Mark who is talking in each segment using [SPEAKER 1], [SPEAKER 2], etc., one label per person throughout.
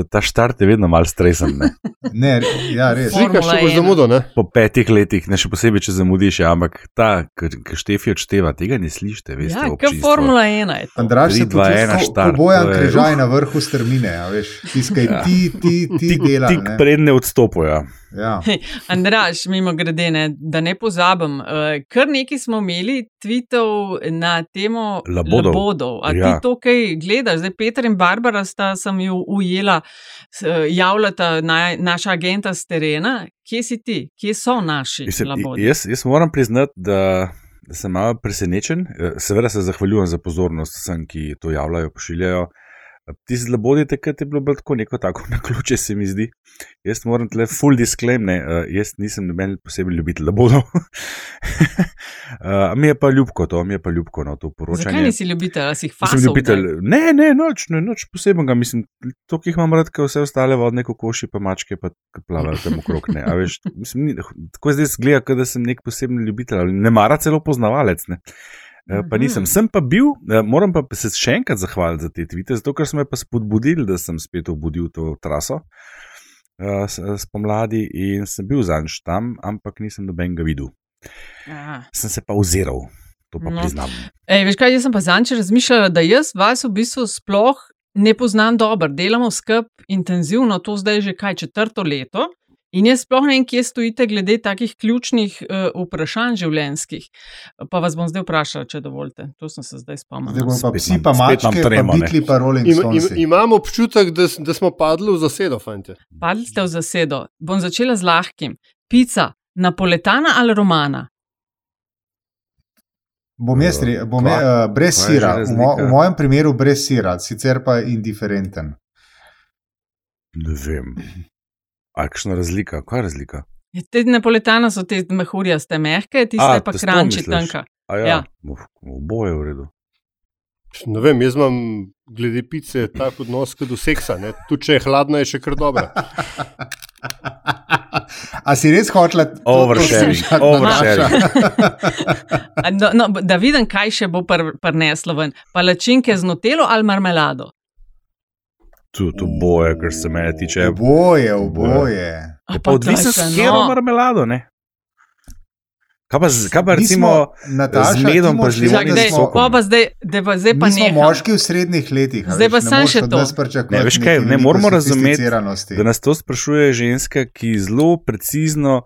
[SPEAKER 1] ta, ta štart je vedno mal stresen. Ne?
[SPEAKER 2] Ne, ja, res.
[SPEAKER 3] Slikaš, če boš zamudil, ne?
[SPEAKER 1] Po petih letih, ne še posebej, če zamudiš, ja, ampak ta, ki štefi odšteva, tega ne slišite. Veste,
[SPEAKER 4] Ja, kot. Formula 1 je to.
[SPEAKER 2] Andraš se
[SPEAKER 1] dva, ena, štart,
[SPEAKER 2] bojan križaj na vrhu strmine, a veš, tiskaj
[SPEAKER 1] Ja.
[SPEAKER 2] ti, ti, ti
[SPEAKER 1] Tik,
[SPEAKER 2] dela.
[SPEAKER 1] tik
[SPEAKER 2] ne.
[SPEAKER 1] pred ne odstopajo.
[SPEAKER 2] Ja.
[SPEAKER 4] Andraš, mimo grede, ne, da ne pozabim. Uh, kar nekaj smo imeli tweetov na temo
[SPEAKER 1] Labodov.
[SPEAKER 4] labodov. A
[SPEAKER 1] Ja.
[SPEAKER 4] ti to kaj gledaš? Zdaj Peter in Barbara sta sem ju ujela, eh, javljata na, naša agenta z terena. Kje si ti? Kje so naši
[SPEAKER 1] Mislim,
[SPEAKER 4] labodi?
[SPEAKER 1] jaz, jaz moram priznati, da, sem malo presenečen. Eh, Seveda se zahvaljujem za pozornost vsem, ki to javljajo, pošiljajo. Ti zlabodi takrat je bilo tako neko tako na ključe, se mi zdi. Jaz moram tle full disclaim, ne, uh, jaz nisem noben posebej ljubitelj labodov. uh, mi je pa ljubko to, mi je pa ljubko no, to poročanje.
[SPEAKER 4] Zakaj nisi ljubitelj, ali si jih
[SPEAKER 1] Sem
[SPEAKER 4] fasal?
[SPEAKER 1] ljubitelj.
[SPEAKER 4] kdaj?
[SPEAKER 1] Ne, ne, noč, ne, noč posebnega. Mislim, to, ki jih imam rad, kot vse ostale vodne kokoši, pa mačke, pa plavajo tam okrog. Ne. A Veš, mislim, ni, tako zdaj zgleda, da sem nek poseben ljubitelj ali ne mara celo poznavalec. Ne. Eh, Pa
[SPEAKER 4] Mhm.
[SPEAKER 1] nisem, sem pa bil, eh, moram pa se še enkrat zahvaliti za te tvite, zato ker so me pa spodbudili, da sem spet obudil to traso eh, spomladi in sem bil zanj tam, ampak nisem nobenega videl.
[SPEAKER 4] Aha.
[SPEAKER 1] Sem se pa oziral, to pa
[SPEAKER 4] No.
[SPEAKER 1] priznam.
[SPEAKER 4] Ej, veš kaj, jaz sem pa zanče razmišljala, da jaz vas v bistvu sploh ne poznam dobro. Delamo skup intenzivno, to zdaj že kaj četrto leto. In jaz sploh ne vem, kje stojite glede takih ključnih uh, vprašanj življenjskih. Pa vas bom zdaj vprašala, če dovolite. To sem se zdaj
[SPEAKER 2] Zdaj
[SPEAKER 4] spomnila.
[SPEAKER 2] bomo pa psi, pa mačke,
[SPEAKER 1] tremo,
[SPEAKER 2] pa bitli, pa rolling
[SPEAKER 3] Im, im,
[SPEAKER 2] stones.
[SPEAKER 3] imam občutek, da, da smo padli v zasedo, fante.
[SPEAKER 4] Padli ste v zasedo. Bom začela z lahkim. Pica, napoletana ali romana?
[SPEAKER 2] Bom jaz, bom,
[SPEAKER 1] Kva-
[SPEAKER 2] uh, brez
[SPEAKER 1] kva
[SPEAKER 2] sira, v, mo, v mojem primeru brez sira, sicer pa indiferenten.
[SPEAKER 1] Ne vem. A kakšna razlika? Kaj je razlika?
[SPEAKER 4] Ja, Te napoletana so te mehurjaste, mehke, tiste
[SPEAKER 1] A,
[SPEAKER 4] pa kranči tanka.
[SPEAKER 1] A ja,
[SPEAKER 4] Ja.
[SPEAKER 1] oboje v redu.
[SPEAKER 3] Ne vem, jaz imam glede pice tak odnos kot do seksa. Ne? Tudi če je hladna, je še kar dobra.
[SPEAKER 2] A si res hotla to- to
[SPEAKER 1] Oversharing, oversharing.
[SPEAKER 4] No, no, da vidim, kaj še bo pr prineslo ven. Palačinke z notelo ali marmelado?
[SPEAKER 1] Tudi oboje, kar se mene tiče.
[SPEAKER 2] Oboje, oboje.
[SPEAKER 1] Je odvisno,
[SPEAKER 4] Nataša,
[SPEAKER 1] s katero
[SPEAKER 4] no.
[SPEAKER 1] marmelado. Ne? Kaj pa, kaj pa recimo,
[SPEAKER 2] Nataša,
[SPEAKER 1] z medom pa z limonim sokom.
[SPEAKER 4] pa pa zdaj, da pa zdaj pa neham.
[SPEAKER 2] moški v srednjih letih.
[SPEAKER 4] Zdaj
[SPEAKER 2] veš,
[SPEAKER 4] pa
[SPEAKER 2] ne moreš
[SPEAKER 4] še to.
[SPEAKER 1] Ne, veš kaj, ne moramo razumeti, da nas to sprašuje ženska, ki zelo precizno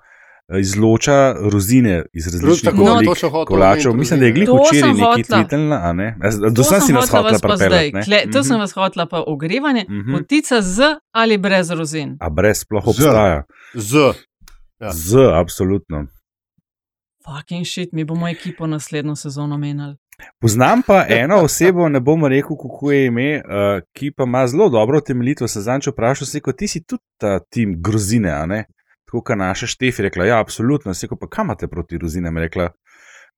[SPEAKER 1] izloča rozine iz različnih
[SPEAKER 3] tako,
[SPEAKER 1] oblik
[SPEAKER 3] to sem hotel
[SPEAKER 1] kolačev.
[SPEAKER 3] omeniti,
[SPEAKER 1] Mislim, da je glih
[SPEAKER 4] To
[SPEAKER 1] včeraj
[SPEAKER 4] hotla.
[SPEAKER 1] tvitelna, a ne? Do sem si nas
[SPEAKER 4] hotela
[SPEAKER 1] prepeljati. ne?
[SPEAKER 4] Kle, to
[SPEAKER 1] Mhm.
[SPEAKER 4] sem vas hotela pa ogrevanje.
[SPEAKER 1] Mhm.
[SPEAKER 4] Potica z ali brez rozin.
[SPEAKER 1] A brez sploh obstaja.
[SPEAKER 3] Z. Ja.
[SPEAKER 1] Z, absolutno.
[SPEAKER 4] Fucking shit, mi bomo ekipo naslednjo sezono menjali.
[SPEAKER 1] Poznam pa eno osebo, ne bom rekel, kako je ime, uh, ki pa ima zelo dobro temeljito. Se zanj vprašal, se, ti si tudi ta tim grozine, a ne? Kot naša Štefi rekla, ja, absolutno. Se, pa kam imate proti grozinam? Rekla,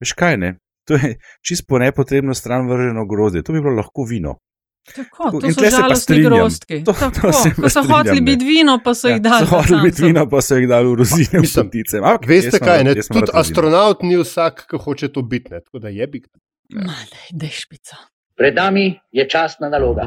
[SPEAKER 1] veš kaj ne. To je čisto po nepotrebno stran vrženo grozdje, to bi bilo lahko vino.
[SPEAKER 4] Tako, to
[SPEAKER 1] In
[SPEAKER 4] so žalostni grostki.
[SPEAKER 1] To- to
[SPEAKER 4] Tako,
[SPEAKER 1] pa
[SPEAKER 4] ko so
[SPEAKER 1] strinjam,
[SPEAKER 4] hoteli biti vino, pa so jih dali.
[SPEAKER 1] So hoteli biti vino, pa so jih dali v rozine, v potice. Ampak
[SPEAKER 3] Veste kaj, ne? tudi astronaut ni vsak, ki hoče to biti. Ne? Tako da je bik.
[SPEAKER 4] Ma, daj, daj špica.
[SPEAKER 5] Pred nami je častna naloga.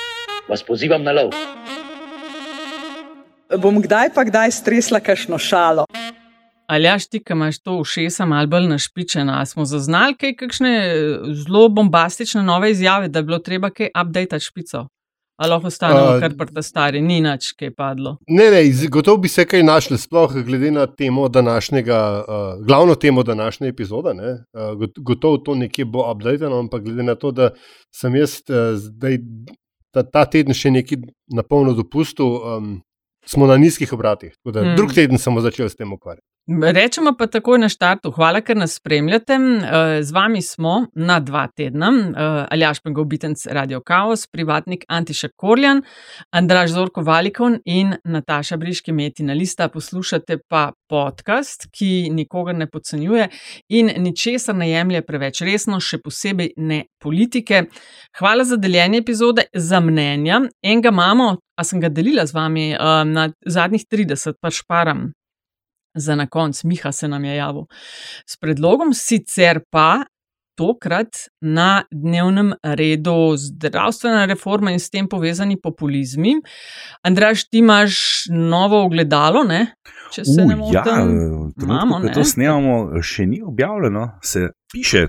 [SPEAKER 5] vas pozivam na lov.
[SPEAKER 6] Bom kdaj pa kdaj stresla kakšno šalo.
[SPEAKER 4] Ali jaš ti, ki imaš to ušesa malo bolj našpičena, smo zaznali kaj kakšne eh, zelo bombastične nove izjave, da bi bilo treba kaj update špico? Ali lahko ostanemo
[SPEAKER 3] A,
[SPEAKER 4] kar prta stari, ni nič, kaj je padlo.
[SPEAKER 3] Ne, ne, gotovo bi se kaj našli, sploh glede na temo današnjega, uh, glavno temo današnje epizode. ne. Uh, got- gotovo to nekje bo updated, ampak glede na to, da sem jaz uh, zdaj ta, ta teden še nekaj na polno dopustil, um, smo na nizkih obratih. Tako Da,
[SPEAKER 4] hmm.
[SPEAKER 3] Drug teden sem začel s tem ukvarjati.
[SPEAKER 4] Rečemo pa takoj na štartu, hvala, ker nas spremljate. Eh, Z vami smo na dva tedna, eh, Aljaš Pengovitenc, Radio Chaos, privatnik Antiša Korjan, Andraž Zorko Valikon in Nataša Briški Metina Lista. Poslušate pa podcast, ki nikogar ne podcenjuje in ničesar ne jemlje preveč resno, še posebej ne politike. Hvala za deljenje epizode, za mnenja. Enega imamo, a sem ga delila z vami eh, na zadnjih 30, pa šparam za na konc, Miha se nam je javil s predlogom, sicer pa tokrat na dnevnem redu zdravstvena reforma in s tem povezani populizmi. Andraš, ti imaš novo ogledalo, ne? če se ne
[SPEAKER 1] Uh, ja,
[SPEAKER 4] motim. Imamo,
[SPEAKER 1] trenutku, ko
[SPEAKER 4] ne?
[SPEAKER 1] to snemamo, še ni objavljeno, se piše.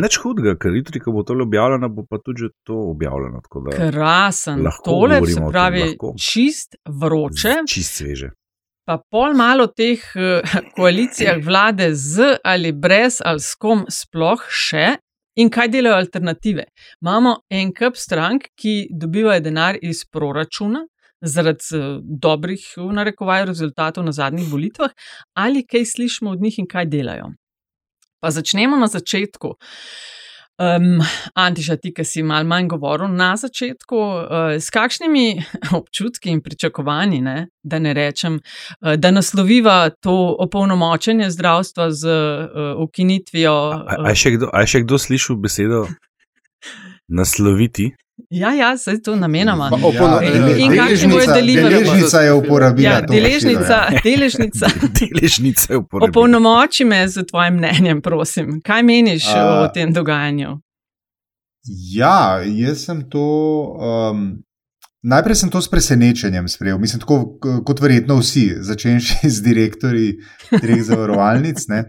[SPEAKER 1] Nič hudega, ker jutri, ko bo to objavljeno, bo pa tudi to objavljeno.
[SPEAKER 4] Krasen, tole se pravi
[SPEAKER 1] lahko.
[SPEAKER 4] čist vroče.
[SPEAKER 1] Čist sveže.
[SPEAKER 4] Pa pol malo teh eh, koalicijah vlade z ali brez ali s kom sploh še. In kaj delajo alternative? Imamo en kup strank, ki dobivajo denar iz proračuna zaradi eh, dobrih, v narekovaju, rezultatov na zadnjih volitvah, ali kaj slišimo od njih in kaj delajo. Pa začnemo na začetku. Um, Antiša, ti, ki si mal manj govoril na začetku, uh, s kakšnimi občutki in pričakovanji, ne, da ne rečem, uh, da nasloviva to opolnomočenje zdravstva z uh, ukinitvijo.
[SPEAKER 1] A, a, je še kdo, a je še kdo slišal besedo nasloviti?
[SPEAKER 4] Ja, ja, se to namenoma.
[SPEAKER 3] Pa opolno-
[SPEAKER 4] In- in kakšni bojo
[SPEAKER 2] deležnica- deležnica je uporabila
[SPEAKER 4] Ja, deležnica,
[SPEAKER 2] ja.
[SPEAKER 4] deležnica.
[SPEAKER 1] Deležnice uporabljate.
[SPEAKER 4] Opolnomoči me z tvojim mnenjem, prosim. Kaj meniš
[SPEAKER 2] A-
[SPEAKER 4] o tem dogajanju?
[SPEAKER 2] Ja, jaz sem to. Um, najprej sem to s presenečenjem sprejel, mislim, tako kot verjetno vsi, začenši z direktorji treh zavarovalnic. Ne.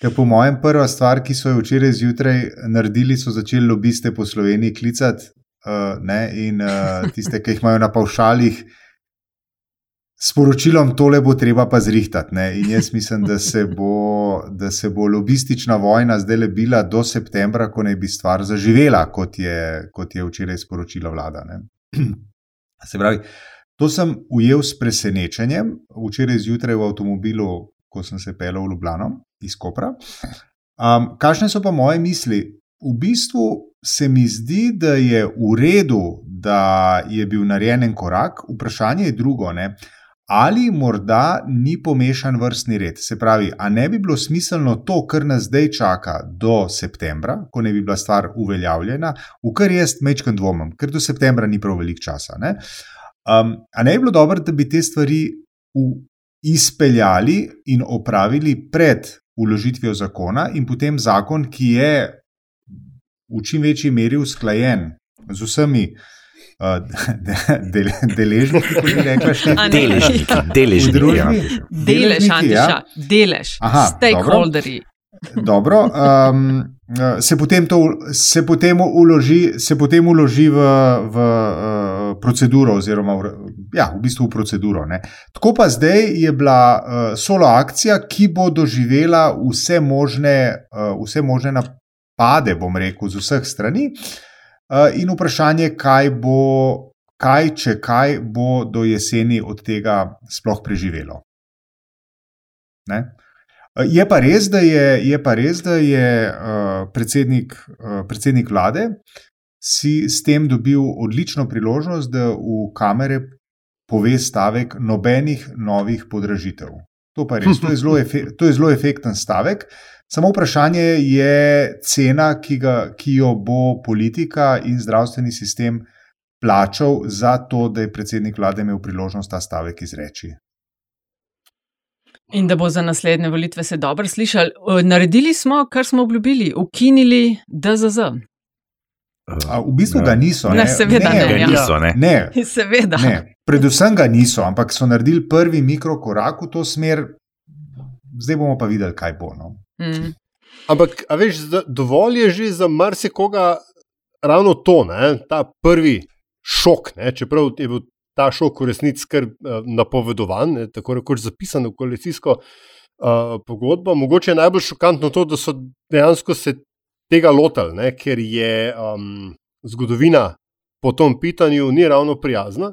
[SPEAKER 2] Ker po mojem, prva stvar, ki so jo včeraj zjutraj naredili, so začeli lobiste po Sloveniji klicati uh, ne, in uh, tiste, ki jih imajo na pavšalih. Sporočilom tole bo treba pa zrihtati. Ne? In jaz mislim, da se, bo, da se bo lobistična vojna zdaj le bila do septembra, ko naj bi stvar zaživela, kot je, kot je včeraj sporočila vlada. Ne? Se pravi, to sem ujel s presenečenjem, včeraj zjutraj v avtomobilu, ko sem se pelil v Ljubljano iz Kopra. Um, kakšne so pa moje misli? V bistvu se mi zdi, da je v redu, da je bil narejen en korak, vprašanje je drugo. Ne? Ali morda ni pomešan vrstni red. Se pravi, a ne bi bilo smiselno to, kar nas zdaj čaka do septembra, ko ne bi bila stvar uveljavljena, v kar jaz mečkam dvomim, ker do septembra ni prav veliko časa. Ne? Um, a ne bi bilo dobro, da bi te stvari v, izpeljali in opravili pred uložitvijo zakona, in potem zakon, ki je v čim večji meri usklajen z vsemi uh, de, de, deležniki, kot bi rekla, še
[SPEAKER 4] ne?
[SPEAKER 1] Deležniki, deležniki.
[SPEAKER 2] V družbi?
[SPEAKER 1] ja.
[SPEAKER 4] Delež,
[SPEAKER 2] Deležniki,
[SPEAKER 4] Antiša,
[SPEAKER 2] ja.
[SPEAKER 4] delež,
[SPEAKER 2] Aha,
[SPEAKER 4] stakeholderji.
[SPEAKER 2] Dobro, um, se potem to se potem uloži, se potem uloži v, v uh, proceduro, oziroma v, ja, v bistvu v proceduro. Ne. Tako pa zdaj je bila uh, solo akcija, ki bo doživela vse možne, uh, vse možne napade, bom rekel, z vseh strani. Uh, in vprašanje, kaj bo, kaj, če kaj bo do jeseni od tega sploh preživelo. Ne? Je pa res, da je, je, pa res, da je uh, predsednik, uh, predsednik vlade si s tem dobil odlično priložnost, da v kamere pove stavek: nobenih novih podražitev. To pa je res, to je zelo, efe, to je zelo efekten stavek. Samo vprašanje je cena, ki, ga, ki jo bo politika in zdravstveni sistem plačal za to, da je predsednik vlade imel priložnost ta stavek izreči.
[SPEAKER 4] In da bo za naslednje volitve se dobro slišali. E, Naredili smo, kar smo obljubili, ukinili DZZ.
[SPEAKER 2] A, v bistvu ga niso.
[SPEAKER 4] Ne, seveda ne,
[SPEAKER 1] Ga
[SPEAKER 4] ja.
[SPEAKER 1] niso, ne.
[SPEAKER 2] Ne,
[SPEAKER 4] Seveda.
[SPEAKER 2] ne, predvsem ga niso, ampak so naredili prvi mikrokorak v to smer, zdaj bomo pa videli, kaj bo. No.
[SPEAKER 4] Mm.
[SPEAKER 3] Ampak, a veš, dovolj je že za marsikoga ravno to, ne? ta prvi šok. Ne? Čeprav je bil ta šok v resnici kar uh, napovedovan, ne? tako rekoč zapisan v koalicijsko uh, pogodbo. Mogoče je najbolj šokantno to, da so dejansko se tega lotili, ne? ker je um, zgodovina po tom pitanju ni ravno prijazna.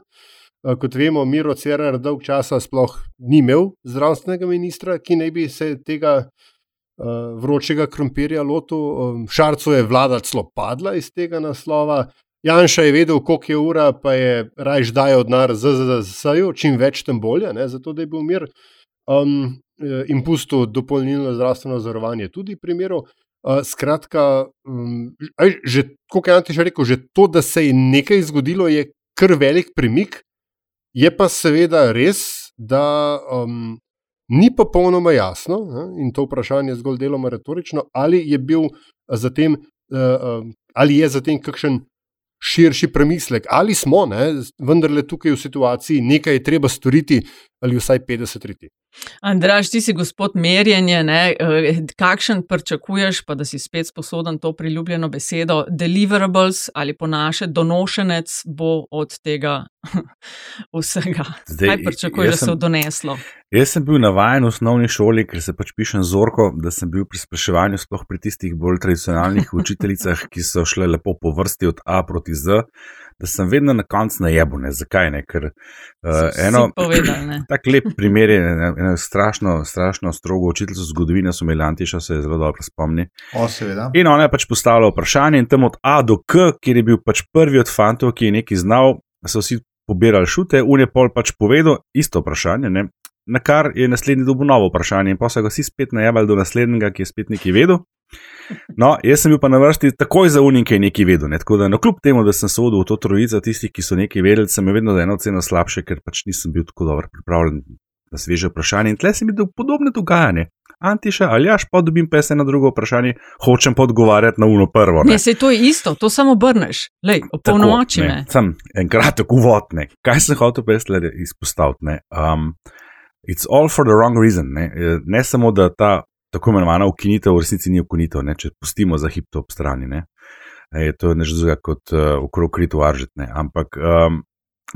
[SPEAKER 3] Uh, kot vemo, Miro Cerar dolg časa sploh ni imel zdravstvenega ministra, ki naj bi se tega uh, vročega krompirja lotil. Um, Šarco je vlada celo padla iz tega naslova. Janša je vedel, koliko je ura, pa je rajš dajal denar ZZS-ju, čim več, tem bolje, ne, zato da je bil mir. Um, in pusto dopolnilno zdravstveno zavarovanje tudi v primeru. Uh, skratka, um, že, kot je Antiš rekel, že to, da se je nekaj zgodilo, je kar velik premik. Je pa seveda res, da um, ni popolnoma jasno, ne, in to vprašanje je zgolj deloma retorično, ali je bil za tem, uh, um, ali je za tem kakšen širši premislek, ali smo, ne, vendarle tukaj v situaciji, nekaj je treba storiti, ali vsaj 50 riti.
[SPEAKER 4] Andraš, ti si gospod merjenje, ne? Eh, kakšen pričakuješ, pa da si spet sposoben to priljubljeno besedo, deliverables ali po naše donošenec bo od tega vsega. Zdaj, Kaj pričakuješ, da se bo doneslo?
[SPEAKER 1] Jaz sem bil navaden v osnovni šoli, ker se pač pišem zorko, da sem bil pri spraševanju, sploh pri tistih bolj tradicionalnih učiteljicah, ki so šle lepo po vrsti od A proti Z da sem vedno na koncu na jebu. Ne? Zakaj ne? Ker uh, eno tako lep primer je, eno strašno, strašno strogo učiteljico zgodovine so imeli Antiša, se je zelo dobro spomni.
[SPEAKER 2] O, seveda.
[SPEAKER 1] In ona je pač postavila vprašanje in tam od A do K, kjer je bil pač prvi od fantov, ki je nekaj znal, so vsi pobirali šute, un je pol pač povedal isto vprašanje. Ne? Na kar je naslednji dobil novo vprašanje, in pa so ga vsi spet najavili do naslednjega, ki je spet nekaj vedel. No, jaz sem bil pa na vrsti takoj za unik, ki je nekaj vedel. Ne? Tako da, no, kljub temu, da sem se vodil v to trojico tistih, ki so nekaj vedeli, sem vedno za eno ceno slabše, ker pač nisem bil tako dobro pripravljen na sveže vprašanje. In tle sem videl podobne dogajanje. Antiša, ali jaš pa dobim pes na drugo vprašanje, hočem pa odgovarjati na uno prvo.
[SPEAKER 4] Ne, ne se to je isto, to samo obrneš, le opolnomoči me.
[SPEAKER 1] Sem enkrat tako uvodne. Kaj sem hotel pes le izpostaviti? Um, it's all for the wrong reason. Ne, ne samo, da ta tako imenovana ukinitev, v resnici ni ukinitev, ne? če pustimo za hip to ob strani. Ne? E, to je nekaj drugega kot uh, okrog kritu aržetne. Ampak um,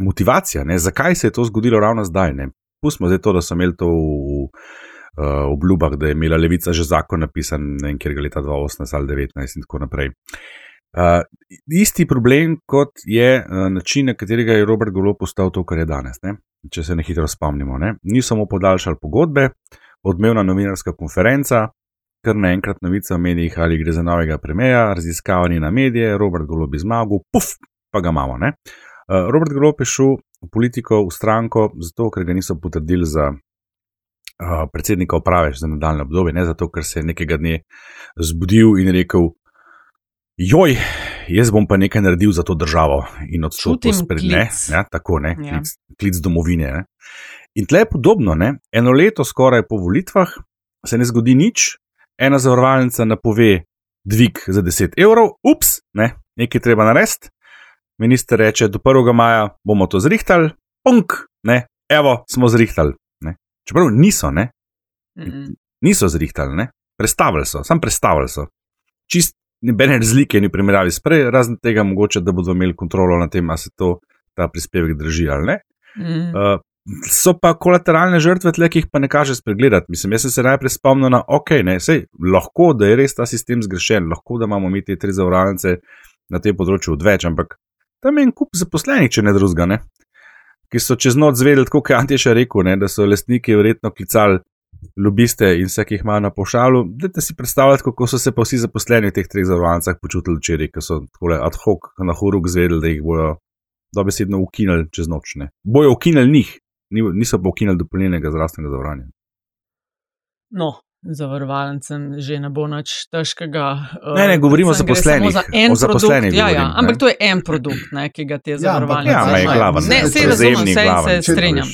[SPEAKER 1] motivacija, ne? zakaj se je to zgodilo ravno zdaj? Ne? Pustimo zdaj to, da so imeli to v, v uh, obljubah, da je imela levica že zakon napisan, ne vem, kjer ga leta 2018 ali 2019 in tako naprej. Uh, isti problem, kot je uh, način, na katerega je Robert Golo postal to, kar je danes. Ne? Če se ne hitro spomnimo, ne? ni samo podaljšal pogodbe, uh, odmevna novinarska konferenca, kar naenkrat novica v medijih, ali gre za novega premijeja, raziskavanje na medije, Robert Golob je zmagal, puf, pa ga imamo. Ne? Eh, Robert Golob je šel v politiko, v stranko, zato ker ga niso potrdili za uh, predsednika uprave za nadaljne obdobje, ne zato ker se je nekega dne zbudil in rekel: Joj, jaz bom pa nekaj naredil za to državo in odstopil spred ne, ja, tako ne, ja. klic, klic domovine. Ne. In tle je podobno, ne? eno leto skoraj po volitvah se ne zgodi nič, ena zavarovalnica napove dvig za 10 evrov, ups, ne, nekaj treba narediti. Minister reče, do 1. maja bomo to zrihtali, punk, ne, evo, smo zrihtali. Ne. Čeprav niso, ne, niso zrihtali, ne, predstavili so, sam predstavili so. Čist nobene razlike ni primerjavi s prej, razen tega mogoče, da bodo imeli kontrolo nad tem, ali se to ta prispevek drži ali ne. Mm. Uh, So pa kolateralne žrtve, tle, ki jih pa ne kaže spregledati. Mislim, jaz sem se najprej spomnil na, ok, ne, sej, lahko da je res ta sistem zgrešen, lahko da imamo mi te tri zavarovalnice na tem področju odveč, ampak tam je en kup zaposlenih, če ne drugega, ne, ki so čez noč zvedeli, kot je Antiša rekel, ne, da so lastniki verjetno klicali lobiste in vse, ki jih imajo na pošalu. Dajte si predstavljati, kako so se pa vsi zaposleni v teh treh zavarovalnicah počutili včeraj, ko so tako ad hoc na horuk zvedeli, da jih bojo dobesedno ukinili čez noč. Ne. Bojo ukinili njih niso pa ukinili dopolnilnega zdravstvenega zavarovanja.
[SPEAKER 4] No, zavarovalnicam že ne bo nič težkega.
[SPEAKER 1] Ne, ne, govorimo o zaposlenih.
[SPEAKER 4] Za o zaposlenih ja, ja, ampak to je en produkt, ne, ki ga te zavarovalnice
[SPEAKER 1] ja, ja,
[SPEAKER 4] imajo.
[SPEAKER 1] Glava,
[SPEAKER 4] ne, se razumem, vse se strinjam.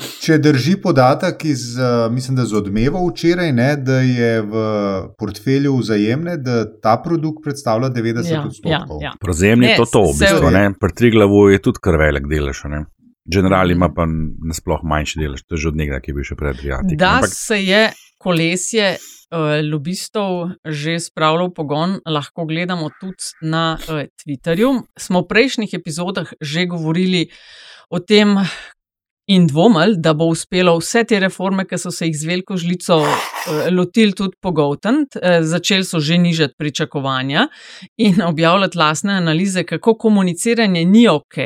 [SPEAKER 2] Če drži podatek iz, mislim, da z odmeva včeraj, ne, da je v portfelju vzajemne, da ta produkt predstavlja 90 ja, odstotkov.
[SPEAKER 4] Ja, ja.
[SPEAKER 1] Prozemni je to, to v bistvu. Pri Triglavu je tudi kar velik delež. General ima pa nasplošno manjši delež, to je že od nekdaj, ki je bil še pred Rijati.
[SPEAKER 4] Da Ampak... se je kolesje uh, lobistov že spravilo v pogon, lahko gledamo tudi na uh, Twitterju. Smo v prejšnjih epizodah že govorili o tem. In dvomili, da bo uspelo vse te reforme, ki so se jih z veliko žlico eh, lotili, tudi pogotniti. Eh, začeli so že nižati pričakovanja in objavljati lastne analize, kako komuniciranje ni ok,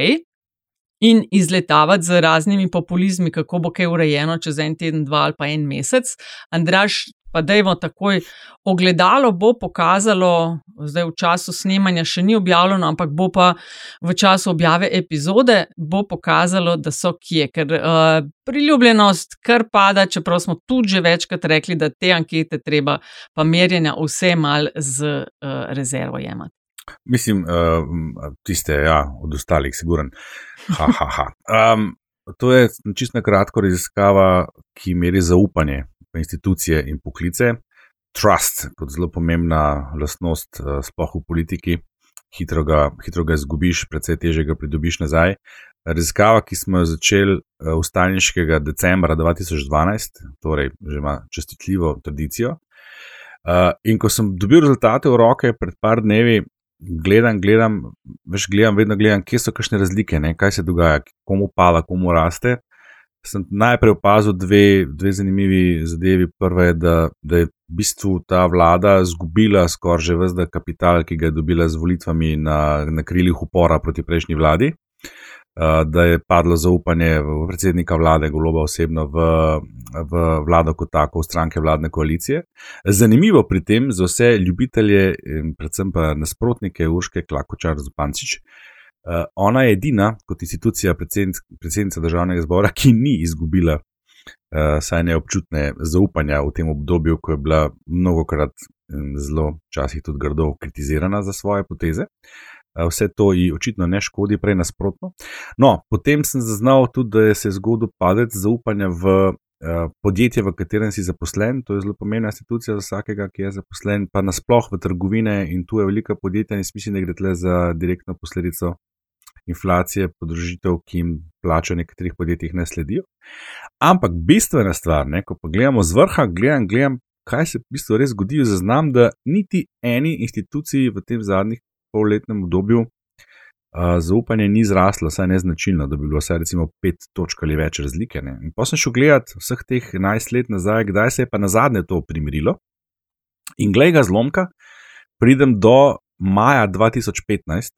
[SPEAKER 4] in izletavati z raznimi populizmi, kako bo kaj urejeno čez en teden, dva ali pa en mesec. Andraš, pa dajmo takoj. Ogledalo bo pokazalo, zdaj v času snemanja še ni objavljeno, ampak bo pa v času objave epizode, bo pokazalo, da so kje, ker uh, priljubljenost kar pada, čeprav smo tudi že večkrat rekli, da te ankete treba pa merjenja vse mal z uh, rezervo jemati.
[SPEAKER 1] Mislim, uh, tiste, ja, od ostalih, siguren. Ha, ha, ha. Um, to je čisto kratko raziskava, ki meri zaupanje institucije in poklice. Trust, kot zelo pomembna lastnost, uh, sploh v politiki, hitro ga, hitro ga izgubiš, predvsej teže ga pridobiš nazaj. Raziskava, ki smo jo začeli uh, v Stalniškega decembra 2012, torej že ima čestitljivo tradicijo. Uh, in ko sem dobil rezultate v roke pred par dnevi, gledam, gledam, veš, gledam, vedno gledam, kje so kakšne razlike, ne? kaj se dogaja, komu pada, komu raste. Sem najprej opazil dve, dve zanimivi zadevi. Prva je, da, da je v bistvu ta vlada izgubila skoraj že vse kapital, ki ga je dobila z volitvami na, na krilih upora proti prejšnji vladi. Eh, da je padlo zaupanje v predsednika vlade, goloba osebno v, v vlado kot tako, v stranke vladne koalicije. Zanimivo pri tem za vse ljubitelje, predvsem pa nasprotnike Urške Klakočar Zupancič. Eh, ona je edina kot institucija predsednica državnega zbora, ki ni izgubila uh, saj neobčutne zaupanja v tem obdobju, ko je bila mnogokrat zelo, včasih tudi grdo kritizirana za svoje poteze. Uh, vse to ji očitno ne škodi, prej nasprotno. No, potem sem zaznal tudi, da je se zgodil padec zaupanja v podjetje, v katerem si zaposlen. To je zelo pomembna institucija za vsakega, ki je zaposlen, pa nasploh v trgovine in tu je velika podjetja in smisel, da gre tle za direktno posledico. Inflacije, podržitev, ki jim plača v nekaterih podjetjih, ne sledijo. Ampak bistvena stvar, ne, ko pa gledamo z vrha, gledam, gledam, kaj se v bistvu res zgodi, zaznam, da niti eni instituciji v tem zadnjih polletnem obdobju uh, zaupanje ni zraslo, saj ne značilno, da bi bilo vse recimo pet točk ali več razlike. Ne. In pa sem šel gledat vseh teh 11 let nazaj, kdaj se je pa na zadnje to primirilo. In glej ga zlomka, pridem do maja 2015.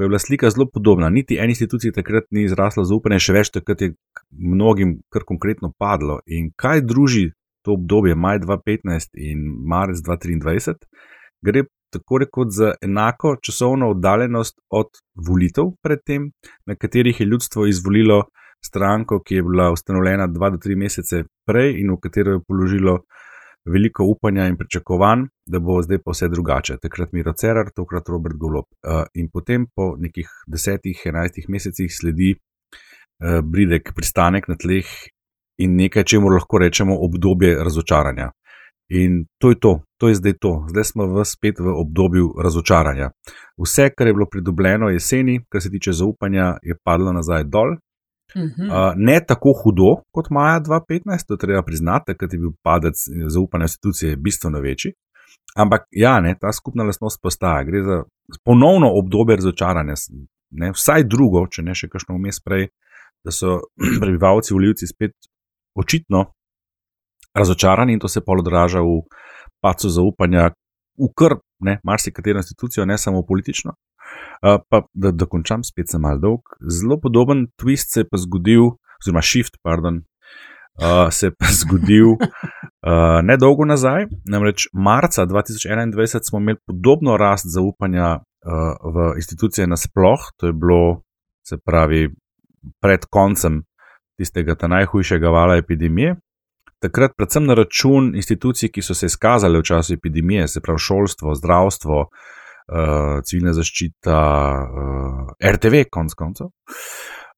[SPEAKER 1] Ko je bila slika zelo podobna, niti eni instituciji takrat ni zraslo zaupanje, še več takrat je mnogim kar konkretno padlo. In kaj druži to obdobje, maj 2015 in marec 2023, gre tako rekoč za enako časovno oddaljenost od volitev, predtem, na katerih je ljudstvo izvolilo stranko, ki je bila ustanovljena dva do tri mesece prej in v katero je položilo veliko upanja in pričakovanj, da bo zdaj pa vse drugače. Takrat Miro Cerar, tokrat Robert Golop. Eh, in potem po nekih desetih, enajstih mesecih sledi eh, bridek, pristanek na tleh in nekaj, čemu lahko rečemo obdobje razočaranja. In to je to, to je zdaj to. Zdaj smo v spet v obdobju razočaranja. Vse, kar je bilo pridobljeno jeseni, kar se tiče zaupanja, je padlo nazaj dol. Uh, ne tako hudo kot maja 2015, to treba priznati, ker je bil padec zaupanja institucije bistveno večji. Ampak ja, ne, ta skupna lastnost postaja. Gre za ponovno obdobje razočaranja, ne, vsaj drugo, če ne še kakšno vmes prej, da so prebivalci, voljivci spet očitno razočarani in to se pa odraža v pacu zaupanja v kar, ne, marsikatero institucijo, ne samo politično. Uh, pa da, da končam, spet sem mal dolg. Zelo podoben twist se je pa zgodil, oziroma shift, pardon, uh, se je pa zgodil uh, nedolgo nazaj. Namreč marca 2021 smo imeli podobno rast zaupanja uh, v institucije nasploh, to je bilo, se pravi, pred koncem tistega najhujšega vala epidemije takrat predvsem na račun institucij, ki so se izkazale v času epidemije, se pravi šolstvo, zdravstvo, uh, civilna zaščita, uh, eh, RTV, konc koncev.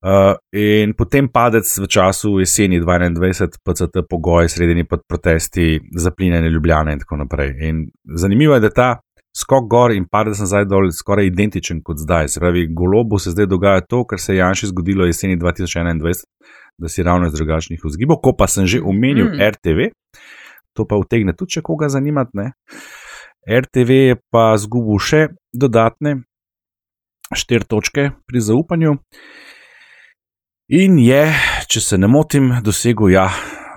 [SPEAKER 1] Uh, in potem padec v času jeseni 2021, PCT pogoj, sredini pod protesti, zaplinjene ljubljene in tako naprej. In zanimivo je, da ta skok gor in padec nazaj dol skoraj identičen kot zdaj. Se pravi, golobu se zdaj dogaja to, kar se je Janši zgodilo jeseni 2021, da si ravno iz drugačnih vzgibov. Ko pa sem že omenil mm. RTV, to pa vtegne tudi, če koga zanimate. RTV je pa zgubil še dodatne štiri točke pri zaupanju. In je, če se ne motim, dosegel ja,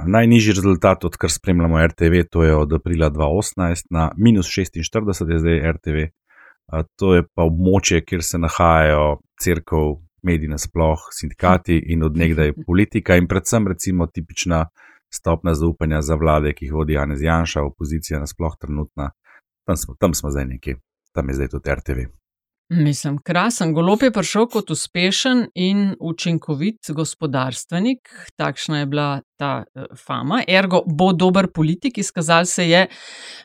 [SPEAKER 1] najnižji rezultat, odkar spremljamo RTV, to je od aprila 2018 na minus 46, je zdaj RTV. A to je pa območje, kjer se nahajajo crkv, mediji nasploh, sindikati in odnegdaj politika in predvsem recimo tipična stopna zaupanja za vlade, ki jih vodi Janez Janša, opozicija nasploh trenutna. Tam smo, tam smo zdaj neki, tam je zdaj tudi RTV.
[SPEAKER 4] Mislim, krasen. Golop je prišel kot uspešen in učinkovit gospodarstvenik, takšna je bila ta uh, fama. Ergo bo dober politik, izkazal se je,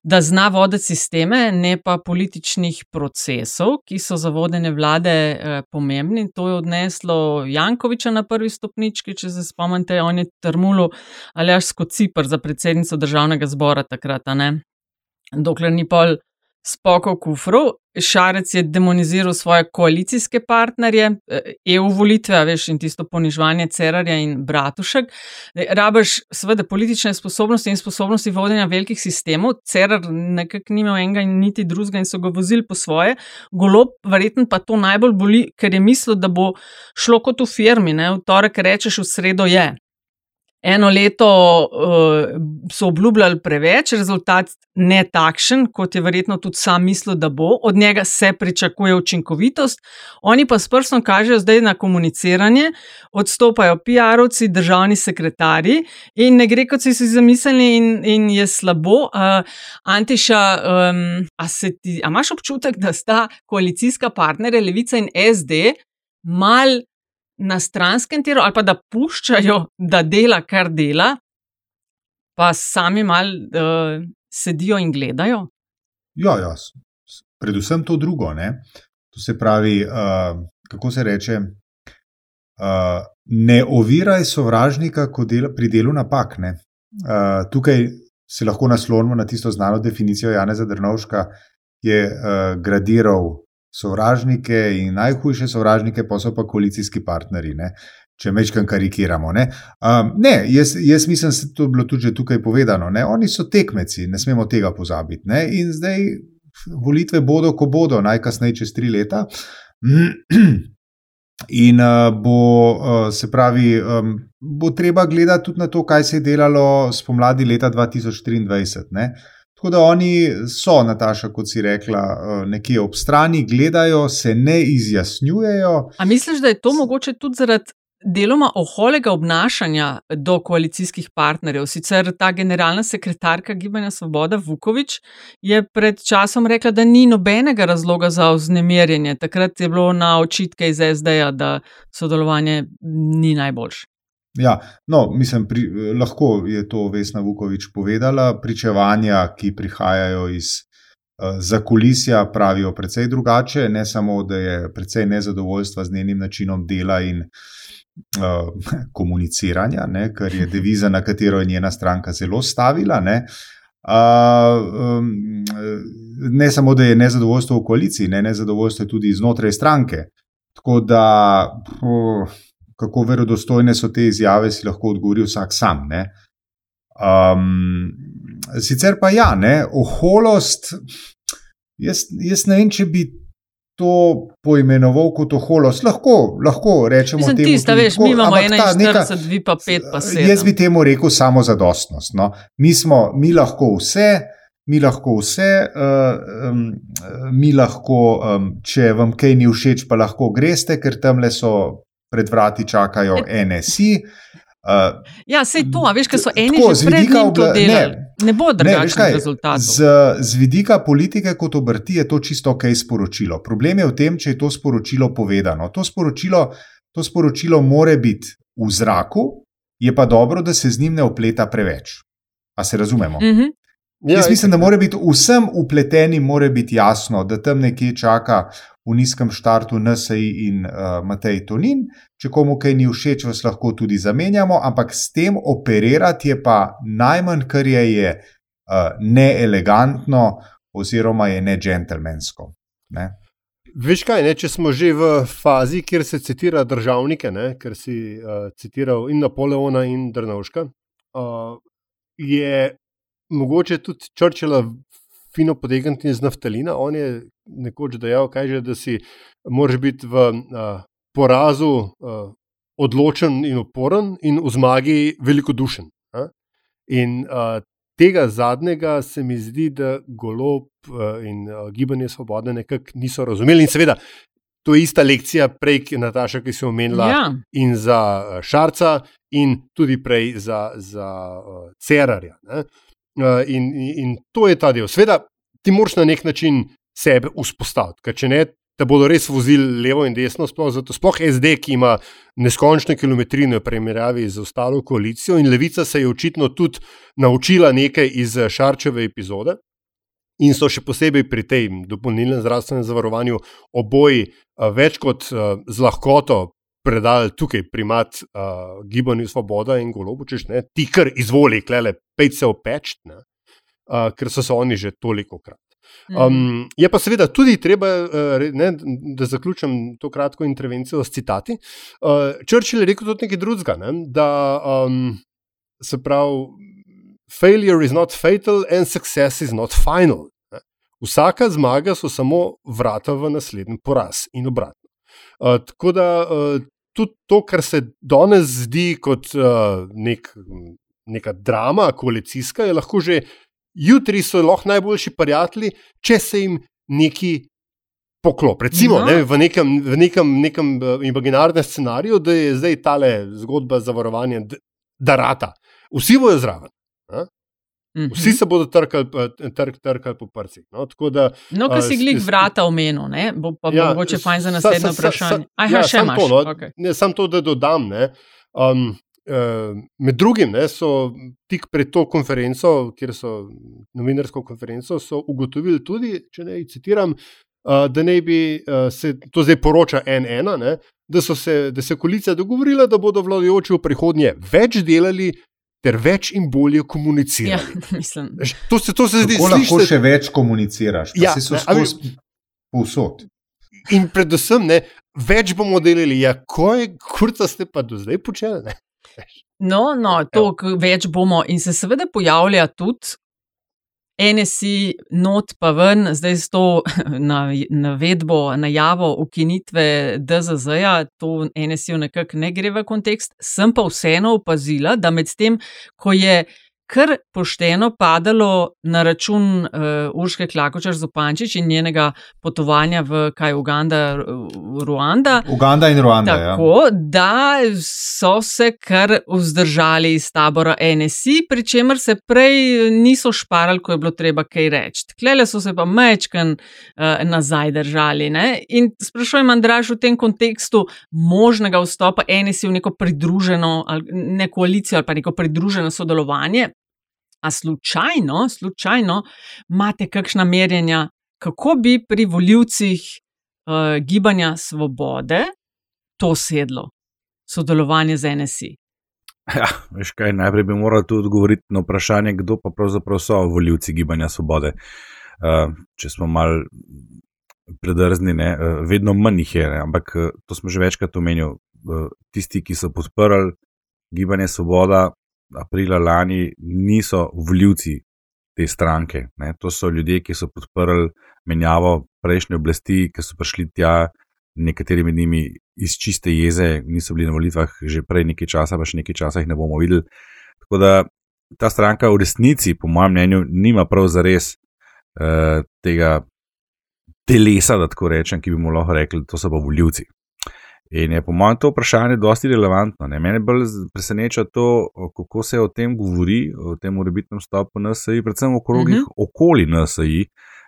[SPEAKER 4] da zna voditi sisteme, ne pa političnih procesov, ki so za vodenje vlade uh, pomembni. To je odneslo Jankoviča na prvi stopnički, če se spomnite, on je trmulo ali až skocipr za predsednico državnega zbora takrat, dokler ni pol spokov kufru. Šarec je demoniziral svoje koalicijske partnerje, EU eh, volitve, veš, in tisto ponižovanje Cerarja in Bratušek. Rabaš, seveda, politične sposobnosti in sposobnosti vodenja velikih sistemov. Cerar nekako ni imel enega in niti drugega in so ga vozili po svoje. Golob, verjetno pa to najbolj boli, ker je mislil, da bo šlo kot v firmi, ne? v torek rečeš, v sredo je. Eno leto uh, so obljubljali preveč, rezultat ne takšen, kot je verjetno tudi sam mislil, da bo. Od njega se pričakuje učinkovitost, oni pa s prstom kažejo zdaj na komuniciranje, odstopajo PR-ovci, državni sekretarji in ne gre, kot si si zamislili, in, in je slabo. Uh, Antiša, um, a, ti, a imaš občutek, da sta koalicijska partnerja Levica in SD mal na stranskem tiru, ali pa da puščajo, da dela, kar dela, pa sami mal uh, sedijo in gledajo.
[SPEAKER 2] Ja, ja, predvsem to drugo. Ne? To se pravi, uh, kako se reče, uh, ne oviraj sovražnika del, pri delu napak. Uh, tukaj se lahko naslonimo na tisto znano definicijo Janeza Drnovška, ki je uh, gradiral sovražnike in najhujše sovražnike, pa so pa koalicijski partnerji. Ne? Če mečkam karikiramo. Ne, um, ne jaz, jaz mislim, da je to bilo tudi tukaj povedano. Ne? Oni so tekmeci, ne smemo tega pozabiti. Ne? In zdaj volitve bodo, ko bodo, najkasneje čez tri leta. In uh, bo, uh, se pravi, um, bo treba gledati tudi na to, kaj se je delalo spomladi leta 2023. Ne? Tako da oni so, Nataša, kot si rekla, eh, nekje ob strani, gledajo, se ne izjasnjujejo.
[SPEAKER 4] A misliš, da je to mogoče tudi zaradi deloma oholega obnašanja do koalicijskih partnerjev? Sicer ta generalna sekretarka Gibanja Svoboda Vukovič je pred časom rekla, da ni nobenega razloga za vznemirjenje. Takrat je bilo na očitke iz SD-ja, da sodelovanje ni najboljše.
[SPEAKER 2] Ja, no, mislim, pri, lahko je to Vesna Vukovič povedala. Pričevanja, ki prihajajo iz uh, zakulisja, pravijo precej drugače. Ne samo, da je precej nezadovoljstva z njenim načinom dela in uh, komuniciranja, ne, kar je deviza, na katero je njena stranka zelo stavila. Ne. Uh, um, ne samo, da je nezadovoljstvo v koaliciji, ne, nezadovoljstvo je tudi znotraj stranke. Tako da. Uh, kako verodostojne so te izjave, si lahko odgovori vsak sam. Um, sicer pa ja, ne, oholost. Jaz, jaz ne vem, če bi to poimenoval kot oholost. Lahko, lahko rečemo,
[SPEAKER 4] da je to tisto, veš, mi imamo 41, vi pa 5, pa 7.
[SPEAKER 2] Jaz bi temu rekel samo zadostnost. No. Mi, smo, mi lahko vse. Mi lahko vse, uh, um, mi lahko, um, če vam kaj ni všeč, pa lahko greste, ker tam le so pred vrati čakajo NSI.
[SPEAKER 4] Uh, ja, sej to, a veš, kaj so eni tako, že vidika obla... ne, ne bo drugačnih rezultatov.
[SPEAKER 2] Z, z vidika politike kot obrti je to čisto ok sporočilo. Problem je v tem, če je to sporočilo povedano. To sporočilo, to sporočilo more biti v zraku, je pa dobro, da se z njim ne opleta preveč. A se razumemo? Uh mhm. -huh. Ja, Jaz mislim, da mora biti vsem upletenim jasno, da tam nekje čaka v nizkem štartu NSI in uh, Matej Tonin. Če komu kaj ni všeč, vas lahko tudi zamenjamo, ampak s tem operirati je pa najmanj, kar je, je uh, neelegantno oziroma je ne džentlmensko. Ne?
[SPEAKER 3] Veš kaj, ne, če smo že v fazi, kjer se citira državnike, ne, ker si uh, citiral in Napoleona in Drnovška, uh, je mogoče tudi Črčila fino potegniti iz naftalina. On je nekoč dejal, kaže, da si moraš biti v uh, porazu uh, odločen in uporen, in v zmagi velikodušen. Uh? In uh, tega zadnjega se mi zdi, da golob uh, in uh, gibanje svobode nekako niso razumeli. In seveda. To je ista lekcija, prej, Nataša, ki si omenila,
[SPEAKER 4] Ja.
[SPEAKER 3] in za Šarca, in tudi prej za, za uh, Cerarja. ne. Uh, in, in, to je ta del. Sveda, ti moraš na nek način sebe vzpostaviti, ker če ne, te bodo res vozili levo in desno, sploh, zato, sploh SD, ki ima neskončne kilometrine v primerjavi z ostalo koalicijo, in Levica se je očitno tudi naučila nekaj iz eh, Šarčeve epizode. In so še posebej pri tej dopolnilnem zdravstvenem zavarovanju oboji uh, več kot z lahkoto predali tukaj primat uh, gibanju Svoboda in Golobu, češ ne, ti kar izvoli, klele, pej se opeč, uh, ker so se oni že toliko krat. Um, je pa seveda tudi treba, re- ne, da zaključim to kratko intervencijo s citati. Uh, Churchill je rekel tudi nekaj drugega, ne, da um, se pravi, failure is not fatal and success is not final. Ne. Vsaka zmaga so samo vrata v naslednji poraz in obratno. Uh, tako da uh, tudi to, kar se danes zdi kot uh, nek, neka drama, koalicijska, je lahko že jutri so lahko najboljši prijatelji, če se jim neki poklop. Recimo
[SPEAKER 4] No.
[SPEAKER 3] ne, v nekem, v nekem, nekem imaginarnem scenariju, da je zdaj tale zgodba zavarovanja, d- da rata. Vsi bojo zraven. A?
[SPEAKER 4] Mhm.
[SPEAKER 3] Vsi se bodo trkali, trk, trkali po prcih. No, tako da,
[SPEAKER 4] No, ki si
[SPEAKER 3] s-
[SPEAKER 4] vrata omenil, ne? bo pa ja, mogoče fajn za naslednje
[SPEAKER 3] sa- sa-
[SPEAKER 4] vprašanje. Aha,
[SPEAKER 3] ja,
[SPEAKER 4] še imaš.
[SPEAKER 3] To, no,
[SPEAKER 4] okej.
[SPEAKER 3] ne, samo to, da dodam. Ne, um, eh, med drugim ne, so tik pred to konferenco, kjer so novinarsko konferenco, so ugotovili tudi, če ne citiram, da naj bi se to zdaj poroča NN, da, so se, da se koalicija dogovorila, da bodo vladajoči v prihodnje več delali. Ter več in bolje
[SPEAKER 4] Ja, mislim.
[SPEAKER 3] Veš, To se, to se zdi
[SPEAKER 2] Kako lahko
[SPEAKER 3] sliši-
[SPEAKER 2] še več komuniciraš?
[SPEAKER 3] Ja,
[SPEAKER 2] Ja, si skozi povsod.
[SPEAKER 3] In predvsem, ne, več bomo delili. Ja, kaj, kurca ste pa do zdaj počeli? Ne?
[SPEAKER 4] No, no, to k- več bomo in se seveda pojavlja tudi. NSI, not pa ven, zdaj s to na- navedbo, najavo ukinitve DZZ-ja, to NSI nekako ne gre v kontekst. Sem pa vseeno opazila, da med tem, ko je kar pošteno padalo na račun uh, Urške Klakočar Zupančič in njenega potovanja v kaj Uganda, Ru- Ruanda.
[SPEAKER 2] Uganda in Ruanda. Ja.
[SPEAKER 4] Tako da so se kar vzdržali iz tabora NSI, pri čemer se prej niso šparali, ko je bilo treba kaj reči. Klele so se pa mečken uh, nazaj držali. Ne? In sprašujem, Andraš, v tem kontekstu možnega vstopa NSI v neko pridruženo, ali ne koalicijo, ali pa neko pridruženo sodelovanje. A slučajno, slučajno imate kakšna merjenja, kako bi pri voljivcih uh, gibanja svobode to sedlo, sodelovanje z NSI.
[SPEAKER 1] Ja, veš kaj, najprej bi morali tu odgovoriti na vprašanje, kdo pa pravzaprav so voljivci gibanja svobode. Uh, če smo mal predrzni, ne, uh, vedno manj jih je, ne, ampak uh, to smo že večkrat omenili. Uh, tisti, ki so podprli gibanje svoboda aprila lani, niso voljivci te stranke. Ne. To so ljudje, ki so podprli menjavo prejšnje oblasti, ki so prišli tja, nekateri med njimi iz čiste jeze, niso bili na volitvah že prej nekaj časa, pa še nekaj časa jih ne bomo videli. Tako da ta stranka v resnici, po mojem mnenju, nima prav zares uh, tega telesa, da tako rečem, ki bi mu lahko rekli, to so pa voljivci. In je po mojem to vprašanje dosti relevantno. Ne? Mene bolj preseneča to, kako se o tem govori, o tem urebitnem stopu NSI, predvsem v krogih
[SPEAKER 4] Mhm.
[SPEAKER 1] uh -huh. okoli NSI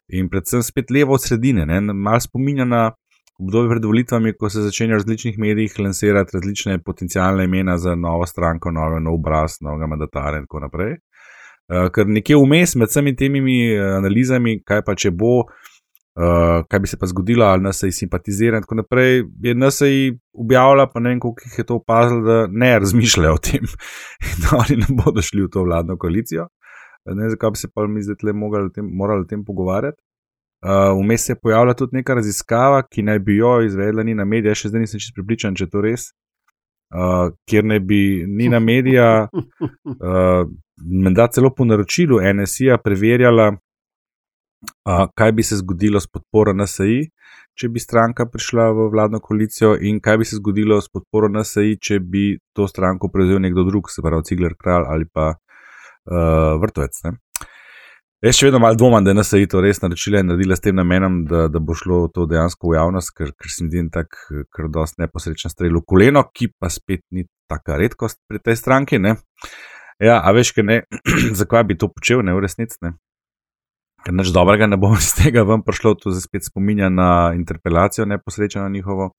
[SPEAKER 1] in predvsem spet levo od sredine. ne. Malo spominja na obdobje pred volitvami, ko se začenja v različnih medijih lansirati različne potencijalne imena za novo stranko, nove, nov obraz, novega mandatara in tako naprej. Uh, ker nekje vmes med vsemi temi eh, analizami, kaj pa če bo, uh, kaj bi se pa zgodilo, ali nas je simpatizira in tako naprej, je nas je objavila, pa ne vem, koliko jih je to opazilo, da ne razmišljajo o tem da oni ne bodo šli v to vladno koalicijo. Ne zakaj bi se pa mi zdaj tem, morali o tem pogovarjati. Uh, Vmes se je pojavila tudi neka raziskava, ki naj bi jo izvedla Nina Medija, še zdaj nisem čisto pripričan, če je to res. Uh, kjer naj bi Nina Medija, uh, menda celo po naročilu NSI-ja, preverjala, uh, kaj bi se zgodilo s podporo NSI, če bi stranka prišla v vladno koalicijo, in kaj bi se zgodilo s podporo NSI, če bi to stranko prevzel nekdo drug, se pravi Cigler Kralj ali pa uh, Vrtovec. Ne? Jaz še vedno malo dvomim, da je NSA to res naročila in naredila s tem namenom, da, da bo šlo to dejansko v javnost, ker, ker se mi zdi tak, ker dost neposrečen strel v koleno, ki pa spet ni taka redkost pri tej stranki. Ne? Ja, a veš, kaj ne, zakaj bi to počel, ne v resnici. Ker nič dobrega ne bo iz tega ven prišlo, to se spet spominja na interpelacijo neposrečeno njihovo.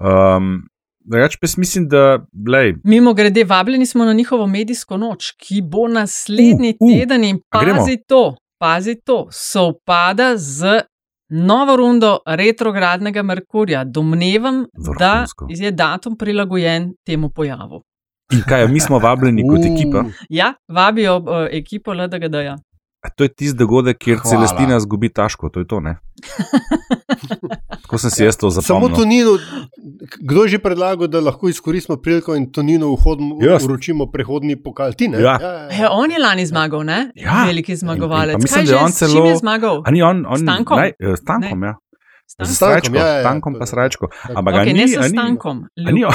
[SPEAKER 1] Um, Drugač pa mislim, da. Lej.
[SPEAKER 4] Mimo grede, vabljeni smo na njihovo medijsko noč, ki bo naslednji uh, uh, teden in pazi to, pazi to, sovpada z novo rundo retrogradnega Merkurja. Domnevam, Vrhunsko. da je datum prilagojen temu pojavu.
[SPEAKER 1] In kaj, mi smo vabljeni kot ekipa?
[SPEAKER 4] Ja, vabijo uh, ekipo LDGD-ja.
[SPEAKER 1] A to je tisti dogodek, kjer Hvala. Celestina zgubi taško, to je to, ne? Tako sem si jaz to zapomnil.
[SPEAKER 3] Samo Tonino, kdo je že predlagal, da lahko izkoristimo priliko in Tonino uročimo prehodni pokal? Ti,
[SPEAKER 1] ja.
[SPEAKER 4] Ja, ja, ja. On je lani zmagal, ne?
[SPEAKER 1] Ja.
[SPEAKER 4] Veliki zmagovalec.
[SPEAKER 1] In, mislim, da je on celo.
[SPEAKER 4] Je zmagal?
[SPEAKER 1] Ani on, on,
[SPEAKER 4] stankom?
[SPEAKER 1] Naj, eh, stankom, ne. ja.
[SPEAKER 3] Z stankom, ja, ja, ja.
[SPEAKER 1] stankom pa srečko. Ampak
[SPEAKER 4] okay,
[SPEAKER 1] ni,
[SPEAKER 4] ne s stankom.
[SPEAKER 1] Ani on,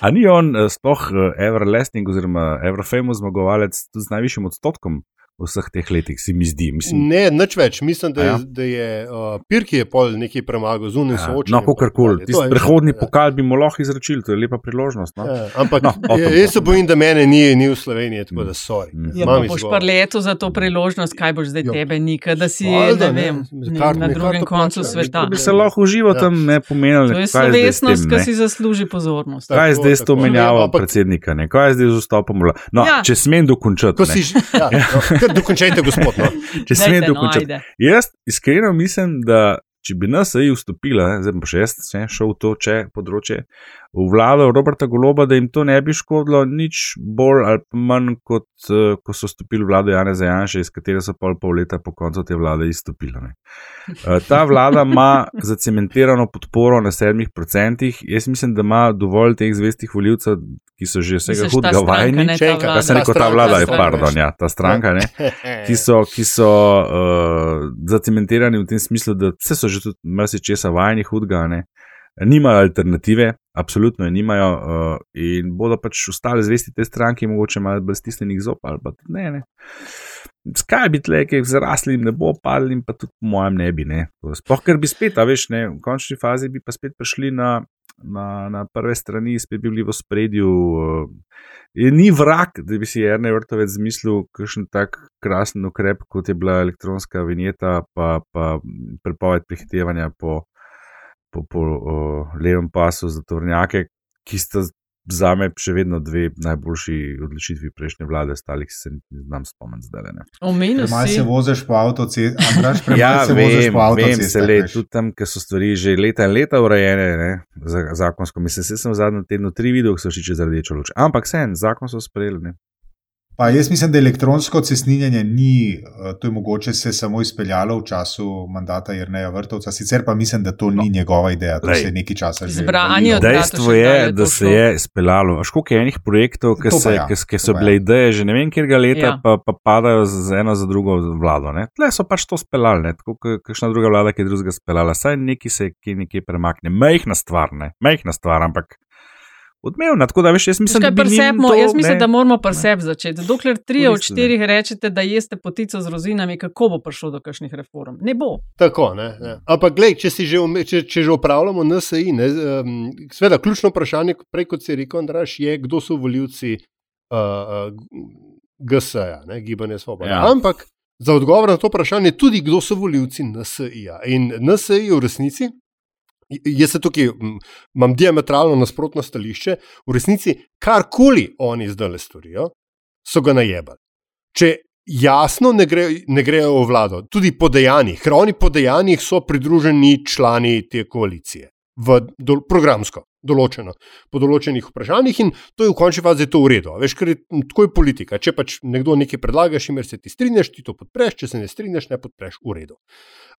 [SPEAKER 1] ani on eh, sploh eh, Everlasting oziroma Everfamous zmagovalec z najvišjim odstotkom v vseh teh letih, se mi zdi. Mislim,
[SPEAKER 3] ne, nič več. Mislim, da je, ja. da je uh, Pirki je pol nekaj premagal, zunaj ja. soočen.
[SPEAKER 1] No, kako koli. Tisti prehodni ja. pokal bi mu lahko izročil, to je lepa priložnost. No?
[SPEAKER 3] Ja, ampak no, ja, jaz se bojim, da mene ni, ni v Sloveniji, tako da so.
[SPEAKER 4] Mm. Ja, pa boš pa leto za to priložnost, kaj boš zdaj jo. tebe, nikaj, da si Valda, ne vem, ne, kar, na drugem koncu sveta.
[SPEAKER 1] Bi se lahko užival ja. tam, ne pomenil.
[SPEAKER 4] To je slovesnost, ki si zasluži pozornost.
[SPEAKER 1] Kaj je zdaj s to menjavo predsednika? Kaj je zdaj z vstopom? No, če smem dokončati.
[SPEAKER 3] Dokončajte, gospod.
[SPEAKER 1] No. Če smem dokončati. No, jaz iskreno mislim, da če bi nas AI vstopila, zdaj pa še jaz sem šel v to če, področje, v vlado Roberta Goloba, da jim to ne bi škodilo nič bolj ali manj, kot uh, ko so stopili vlado Jana Zajanša, iz katere so pol pol leta po koncu te vlade izstopili. Uh, ta vlada ima zacementirano podporo na sedmih procentih. Jaz mislim, da ima dovolj teh zvestih voljivcev, ki so že vsega hudega vajeni. Kaj sem rekel, ta vlada je, pardon, ja, ta stranka, ne, ki so, ki so uh, zacementirani v tem smislu, da vse so že tudi marsičesa vajeni hudega. Ne nimajo alternative, absolutno je nimajo uh, in bodo pač ostali zvesti te stranke, mogoče malo bolj stisnjenih zob ali pa ne. ne. Skaj bi tle, ki zrasli, ne bo padli, pa tudi po mojem ne bi. Ne. Sploh, ker bi spet, a veš, ne, v končni fazi bi pa spet prišli na, na, na prve strani, spet bi bili v spredju. Uh, ni vrak, da bi si Erne vrtovec zmislil, kakšen tak krasen ukrep, kot je bila elektronska vinjeta, pa, pa prepoved prihitevanja po po, po o, levem pasu za tovrnjake, ki sta za me še vedno dve najboljši odločitvi prejšnje vlade, ostalih se ne znam spomniti zdaj.
[SPEAKER 4] Omenil
[SPEAKER 2] si. Malo se voziš po avtocesti.
[SPEAKER 1] ja, se vem, po vem, se le, tudi tam, ker so stvari že leta in leta urejene, ne, zakonsko. Mislim, se sem v zadnjem tednu tri videl, ki so šli čez rdečo luč. Ampak sen, zakon so sprejeli.
[SPEAKER 2] Pa jaz mislim, da elektronsko cestninjenje ni, eh, to je mogoče se samo izpeljalo v času mandata Jrneja Vrtovca, sicer pa mislim, da to ni no. njegova ideja, to se je nekaj časa že
[SPEAKER 4] zgodilo.
[SPEAKER 1] Dejstvo je, da se je izpeljalo. Až koliko je enih projektov, ki, se, ja. ki, ki so bile ja. ideje že ne vem, kjer ga leta, ja. pa, pa padajo z eno za drugo vlado. Ne? Tle so pač to speljali, tako kot kakšna druga vlada, ki je drugega speljala. Saj neki se ki nekje premakne, majhna stvar, ne, majhna stvar, ampak odmevna. Tako da veš, jaz mislim, da,
[SPEAKER 4] to, jaz mislim, da moramo pa sebi začeti. Dokler tri od štirih rečete, da jeste potico z rozinami, kako bo prišlo do kakšnih reform? Ne bo.
[SPEAKER 3] Tako, ne. ne. Ampak, gled, če, že, če, če že upravljamo NSI, ne, um, sveda, ključno vprašanje, prej kot si rekel, Andraš, je, kdo so voljivci uh, uh, GSA, Gibanje Svoboda. Ja. Ampak. Za odgovor na to vprašanje, tudi kdo so voljivci NSI. -ja. In NSI v resnici Jaz se tukaj imam diametralno nasprotno stališče, v resnici karkoli oni zdaj le storijo, so ga najebali. Če jasno ne, gre, ne grejo v vlado, tudi po dejanjih, ker oni po dejanjih so pridruženi člani te koalicije, v do, programsko določeno, po določenih vprašanjih in to je v končni fazi to v redu. Veš, ker je tako je politika. Če pač nekdo nekaj predlagaš, in se ti strinjaš, ti to podpreš, če se ne strinjaš, ne podpreš v redu.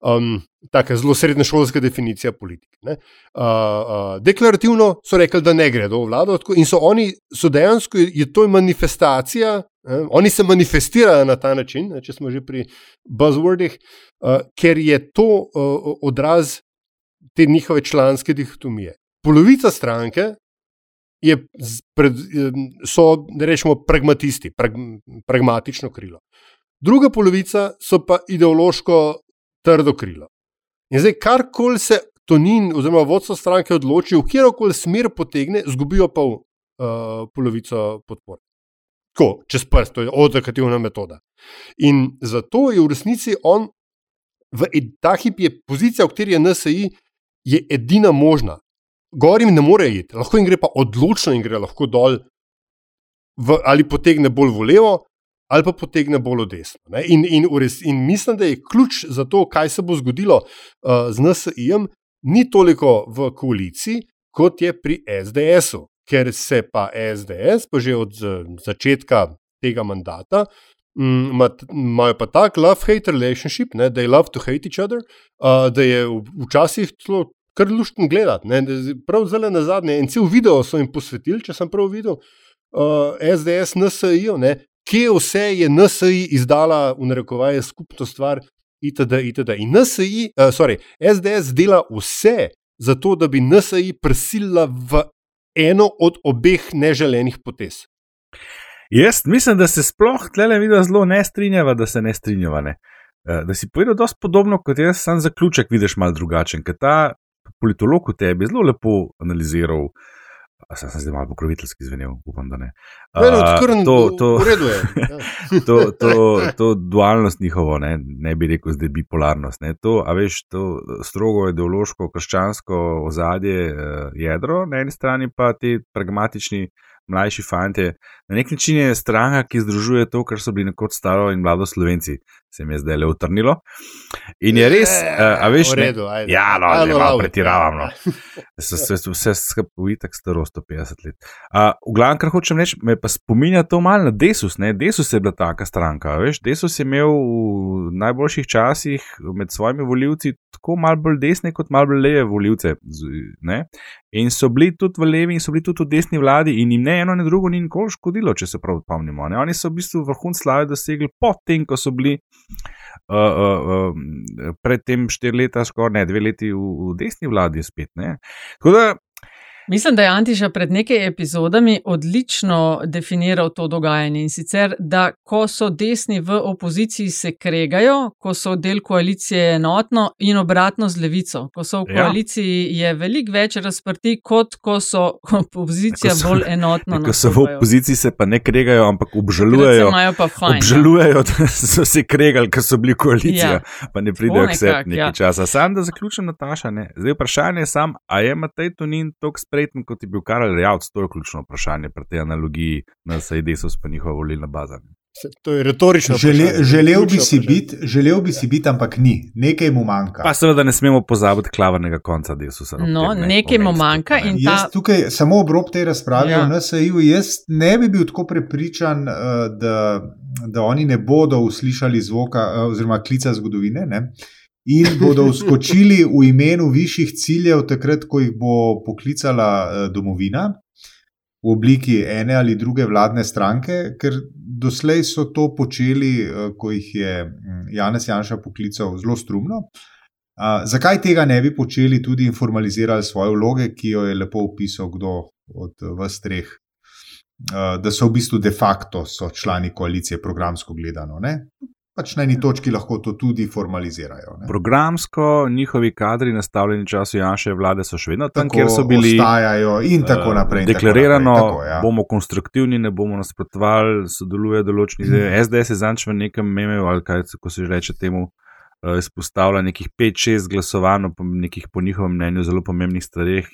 [SPEAKER 3] Um, Taka zelo srednja šolska definicija politike. Uh, uh, deklarativno so rekli, da ne gredo v vlado, in so oni so dejansko, je to manifestacija, eh, oni se manifestirajo na ta način, ne, če smo že pri buzzwordih, uh, ker je to uh, odraz te njihove članske dihotomije polovica stranke pred, so, da rečemo, pragmatisti, prag, pragmatično krilo. druga polovica so pa ideološko trdo krilo. In zdaj, karkoli se Tonin oziroma vodstvo stranke odloči, v kjer koli smer potegne, izgubijo pol uh, polovico podpore. Tako, čez prst, to je odokativna metoda. In zato je v resnici on, v ta hip je pozicija, v kateri je NSI, je edina možna. Gor jim ne more iti, lahko jim gre pa odločno in gre lahko dol, v, ali potegne bolj v levo, ali pa potegne bolj v desno. In, in, res, in mislim, da je ključ za to, kaj se bo zgodilo uh, z NSI-jem, ni toliko v koaliciji, kot je pri SDS-u, ker se pa SDS, pa že od začetka tega mandata, imajo pa tak love-hate relationship, ne, je love to hate each other, uh, da je včasih celo kar luštno gledati. Prav zelo na zadnje, en cel video so jim posvetili, če sem prav videl, uh, SDS, NSI, ne, kje vse je NSI izdala, v narekovaje, skupno stvar. Itd., itd. In NSI, uh, sorry, SDS dela vse za to, da bi NSI prisilila v eno od obeh neželenih potez.
[SPEAKER 1] Jaz mislim, da se sploh tle vidi zelo ne strinjava, da se ne strinjava. Ne. Da si povedal, da je podobno kot jaz, sam zaključek vidiš malo drugačen, ker ta politolog v tebi zelo lepo analiziral. Sam sem zdaj malo pokroviteljski zvenel, upam, da ne.
[SPEAKER 3] Uh, to, to,
[SPEAKER 1] ja. to, to, to dualnost njihovo, ne, ne bi rekel zdaj bipolarnost. Ne. To, a veš, to strogo ideološko, krščansko ozadje, jedro, na eni strani pa ti pragmatični mlajši fanti. Na nek način je stranka, ki združuje to, kar so bili nekoč staro in mlado slovenci, se mi je zdaj le utrnilo. In je res, e, a veš,
[SPEAKER 3] v redu.
[SPEAKER 1] Ja, no, ne malo pretiravam. No. Vse skupaj je tako staro, 150 let. A, v glavnem, kar hočem reči, me pa spominja to malo na Desus. Ne? Desus je bila taka stranka. Veš? Desus je imel v najboljših časih med svojimi voljivci tako malo bolj desne, kot malo bolj leve voljivce. Ne? In so bili tudi v levi, in so bili tudi v desni vladi, in jim ne eno, ne drugo ni nikoli škodilo, če se prav spomnimo. Oni so v bistvu vrhunc slave dosegli potem, ko so bili uh, uh, uh, predtem štiri leta, skoraj ne dve leti v, v desni vladi spet. Ne? Tako da
[SPEAKER 4] Mislim, da je Antiša pred nekaj epizodami odlično definiral to dogajanje in sicer, da ko so desni v opoziciji se kregajo, ko so del koalicije enotno in obratno z levico. Ko so v
[SPEAKER 1] Ja.
[SPEAKER 4] koaliciji, je veliko več razprti, kot ko so opozicija
[SPEAKER 1] Ko so-
[SPEAKER 4] bolj enotno.
[SPEAKER 1] Ko so v opoziciji, se pa ne kregajo, ampak obžalujejo.
[SPEAKER 4] imajo pa fajn. ja.
[SPEAKER 1] Obžalujejo, da so se kregali, ker so bili koalicija,
[SPEAKER 4] Ja.
[SPEAKER 1] pa ne pridejo k sebi nekaj
[SPEAKER 4] ja.
[SPEAKER 1] časa. Sam da zaključim, Nataša. Ne. Zdaj vprašanje je sam, a je Matej Tonin tako spreten, kot je bil Karel Rjavc? To je ključno vprašanje pri tej analogiji na Sajdesus pa njihova volilna baza.
[SPEAKER 3] To je retorično.
[SPEAKER 2] Žele, želel, bi si biti, želel bi si biti, ampak ni, nekaj mu manjka.
[SPEAKER 1] Pa seveda ne smemo pozabiti klavrnega konca Desusa.
[SPEAKER 4] No,
[SPEAKER 1] ne,
[SPEAKER 4] nekaj mu manjka
[SPEAKER 1] ne.
[SPEAKER 4] in ta
[SPEAKER 2] Jaz tukaj samo obrob te razprave
[SPEAKER 4] Ja.
[SPEAKER 2] o NSA-ju, jaz ne bi bil tako prepričan, eh, da, da oni ne bodo uslišali zvoka eh, oziroma klica zgodovine. Ne? In bodo vskočili v imenu višjih ciljev, takrat, ko jih bo poklicala eh, domovina v obliki ene ali druge vladne stranke, ker doslej so to počeli, eh, ko jih je mm, Janez Janša poklical zelo strumno. Uh, zakaj tega ne bi počeli tudi in formalizirali svoje vloge, ki jo je lepo opisal kdo od vas treh, uh, da so v bistvu de facto člani koalicije, programsko gledano. Ne? Pač na eni točki lahko to tudi formalizirajo. Ne?
[SPEAKER 1] Programsko njihovi kadri, nastavljeni v času Janša vlade, so še vedno tam,
[SPEAKER 2] Tako
[SPEAKER 1] kjer so bili.
[SPEAKER 2] Ostajajo in tako
[SPEAKER 1] eh,
[SPEAKER 2] naprej. in tako
[SPEAKER 1] Deklarirano,
[SPEAKER 2] naprej, tako, ja.
[SPEAKER 1] bomo konstruktivni, ne bomo nasprotovali, sodeluje določeni.
[SPEAKER 2] Mhm.
[SPEAKER 1] SDS je zanč v nekem memeu, ali kaj se ko se že reče temu, izpostavlja nekih 5-6 glasovanj o pom- nekih po njihovem mnenju zelo pomembnih stvareh.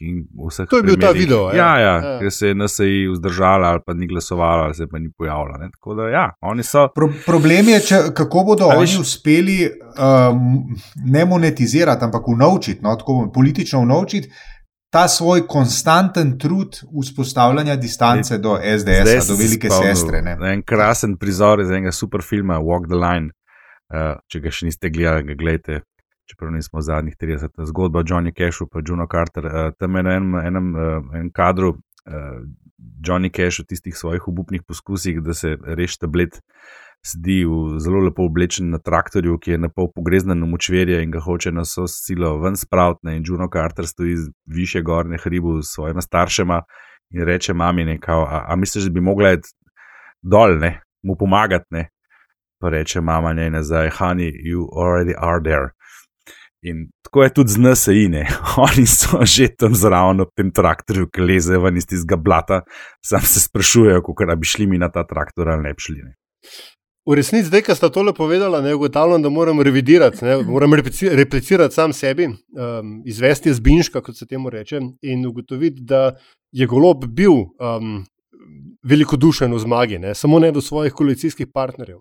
[SPEAKER 3] To je bil ta video, ja.
[SPEAKER 1] Ja, ja,
[SPEAKER 3] Ja.
[SPEAKER 1] ker se je NSI vzdržala ali pa ni glasovala ali se pa ni pojavila. Ne? Tako da ja, oni so.
[SPEAKER 2] Pro, problem je, če, kako bodo
[SPEAKER 1] A
[SPEAKER 2] oni uspeli um, ne monetizirati, ampak unovčiti, no, tako politično unovčiti. Ta svoj konstanten trud vzpostavljanja distance do SDS, do velike
[SPEAKER 1] spomnil
[SPEAKER 2] sestre. Ne.
[SPEAKER 1] En krasen prizor iz enega super filma Walk the Line. Uh, če ga še niste gledali, ga gledajte. Čeprav nismo v zadnjih 30 let, zgodba o Johnny Cashu in Juno Carter. Uh, tam je na enem, enem uh, en kadru uh, Johnny Cash v tistih svojih obupnih poskusih, da se reši tablet, sedi v zelo lepo oblečen na traktorju, ki je na pol pogreznen na močverje in ga hoče na vso silo ven spraviti. ne, In Juno Carter stoji z više gornje hribu s svojima staršema in reče mami, ne, kao, a, a misliš, da bi mogla dol, ne, mu pomagati. Ne. Pa reče mama njej nazaj, honey, you already are there. In tako je tudi z NSI, ne. oni so že tam zraven v tem traktorju, ki leze ven iz tistega blata, sam se sprašujejo, kako bi šli mi na ta traktor ali ne bi šli. Ne.
[SPEAKER 3] V resnici, zdaj, ko sta tole povedala, ne ugotavljam, da moram revidirati, ne, moram replicirati sam sebi, um, izvesti zbinška, kot se temu reče, in ugotoviti, da je golob bil um, velikodušen v zmagi, ne, samo ne do svojih koalicijskih partnerjev.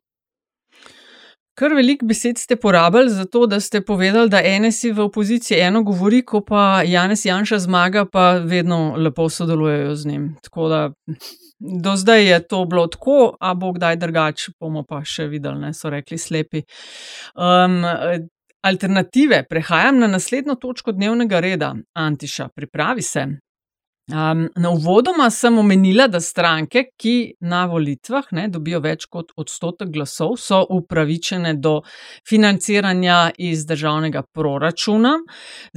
[SPEAKER 4] Kar veliko besed ste porabili za to, da ste povedali, da ene si v opoziciji eno govori, ko pa Janes Janša zmaga, pa vedno lepo sodelujejo z njim. Tako da do zdaj je to bilo tako, a bo kdaj drugače, bomo pa še videli, ne so rekli slepi. Um, alternative, prehajam na naslednjo točko dnevnega reda. Antiša, pripravi se. Um, na uvodoma sem omenila, da stranke, ki na volitvah ne, dobijo več kot odstotek glasov, so upravičene do financiranja iz državnega proračuna.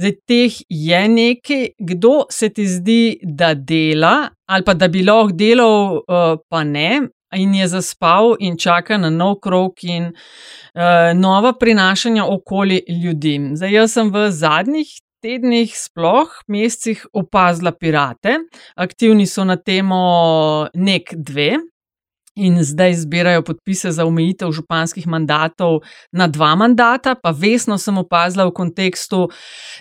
[SPEAKER 4] Zdaj, teh je nekaj, kdo se ti zdi, da dela, ali pa da bi lahko delal, uh, pa ne, in je zaspal in čaka na nov krok in uh, nova prinašanja okoli ljudi. Zdaj, jaz sem v zadnjih tednih, sploh mesecih opazila pirate, aktivni so na temo NEK 2. In zdaj zbirajo podpise za omejitev županskih mandatov na dva mandata, pa vesno sem opazila v kontekstu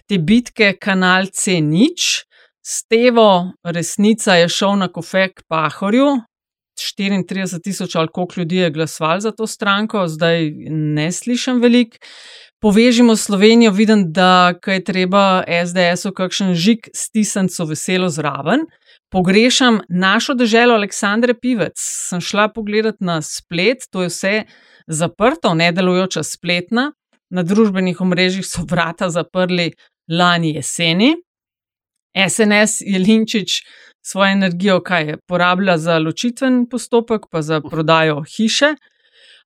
[SPEAKER 4] te bitke Kanal C0, Stevo, resnica je šel na kofek Pahorju. 34 tisoč ali koliko ljudi je glasovalo za to stranko, zdaj ne slišim veliko povežimo Slovenijo, vidim, da je treba SDS-u kakšen žig stisanco veselo zraven. Pogrešam našo državo Aleksandre Pivec. Sem šla pogledat na splet, to je vse zaprto, nedelujoča spletna. Na družbenih omrežjih so vrata zaprli lani jeseni. SNS je Linčič svojo energijo, kaj je porabila za ločitven postopek, pa za prodajo hiše.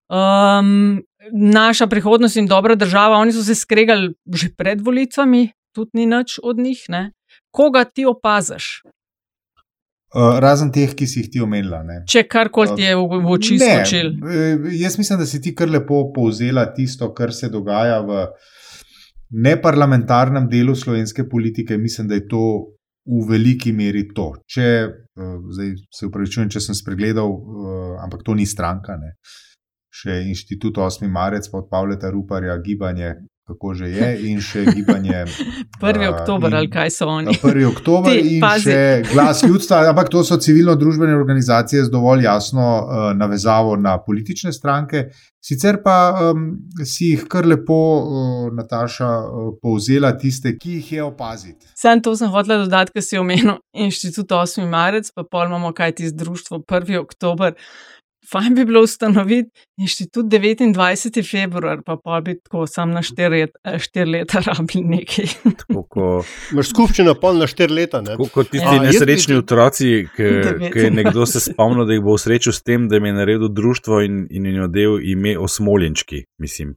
[SPEAKER 4] Um, naša prihodnost in dobra država, oni so se skregali že pred volitvami, tudi ni nič od njih. Ne? Koga ti opaziš?
[SPEAKER 2] Uh, razen teh, ki si jih ti omenila. Ne.
[SPEAKER 4] Če karkoli ti je v, v oči skočil.
[SPEAKER 2] Jaz mislim, da si ti kar lepo povzela tisto, kar se dogaja v neparlamentarnem delu slovenske politike. Mislim, da je to v veliki meri to. Če, uh, zdaj se upravičujem, če sem spregledal, uh, ampak to ni stranka. Ne. Uh, še inštitut 8. marec pod Pavleta Ruparja, gibanje, kako že je, in še gibanje.
[SPEAKER 4] 1. oktober ali kaj so oni.
[SPEAKER 2] 1. oktober Ti, in pazi. še glas ljudstva, ampak to so civilno-družbene organizacije z dovolj jasno uh, navezavo na politične stranke. Sicer pa um, si jih kar lepo, uh, Nataša, uh, povzela tiste, ki jih je opaziti.
[SPEAKER 4] Sam to sem hotel dodati, ker si omenil inštitut 8. marec, pa pol imamo kaj ti združstvo 1. oktober. Fajn bi bilo ustanoviti inštitut 29. februar, pa pa bi tako sam na 4 štir leta rabili nekaj.
[SPEAKER 3] Imáš skupščino pol na 4 leta.
[SPEAKER 1] Kot tisti ja, nesrečni otroci, ki je nekdo se spomnil, da jih bo srečal s tem, da jim je naredil društvo in, in jim je odel ime Osmolinčki, mislim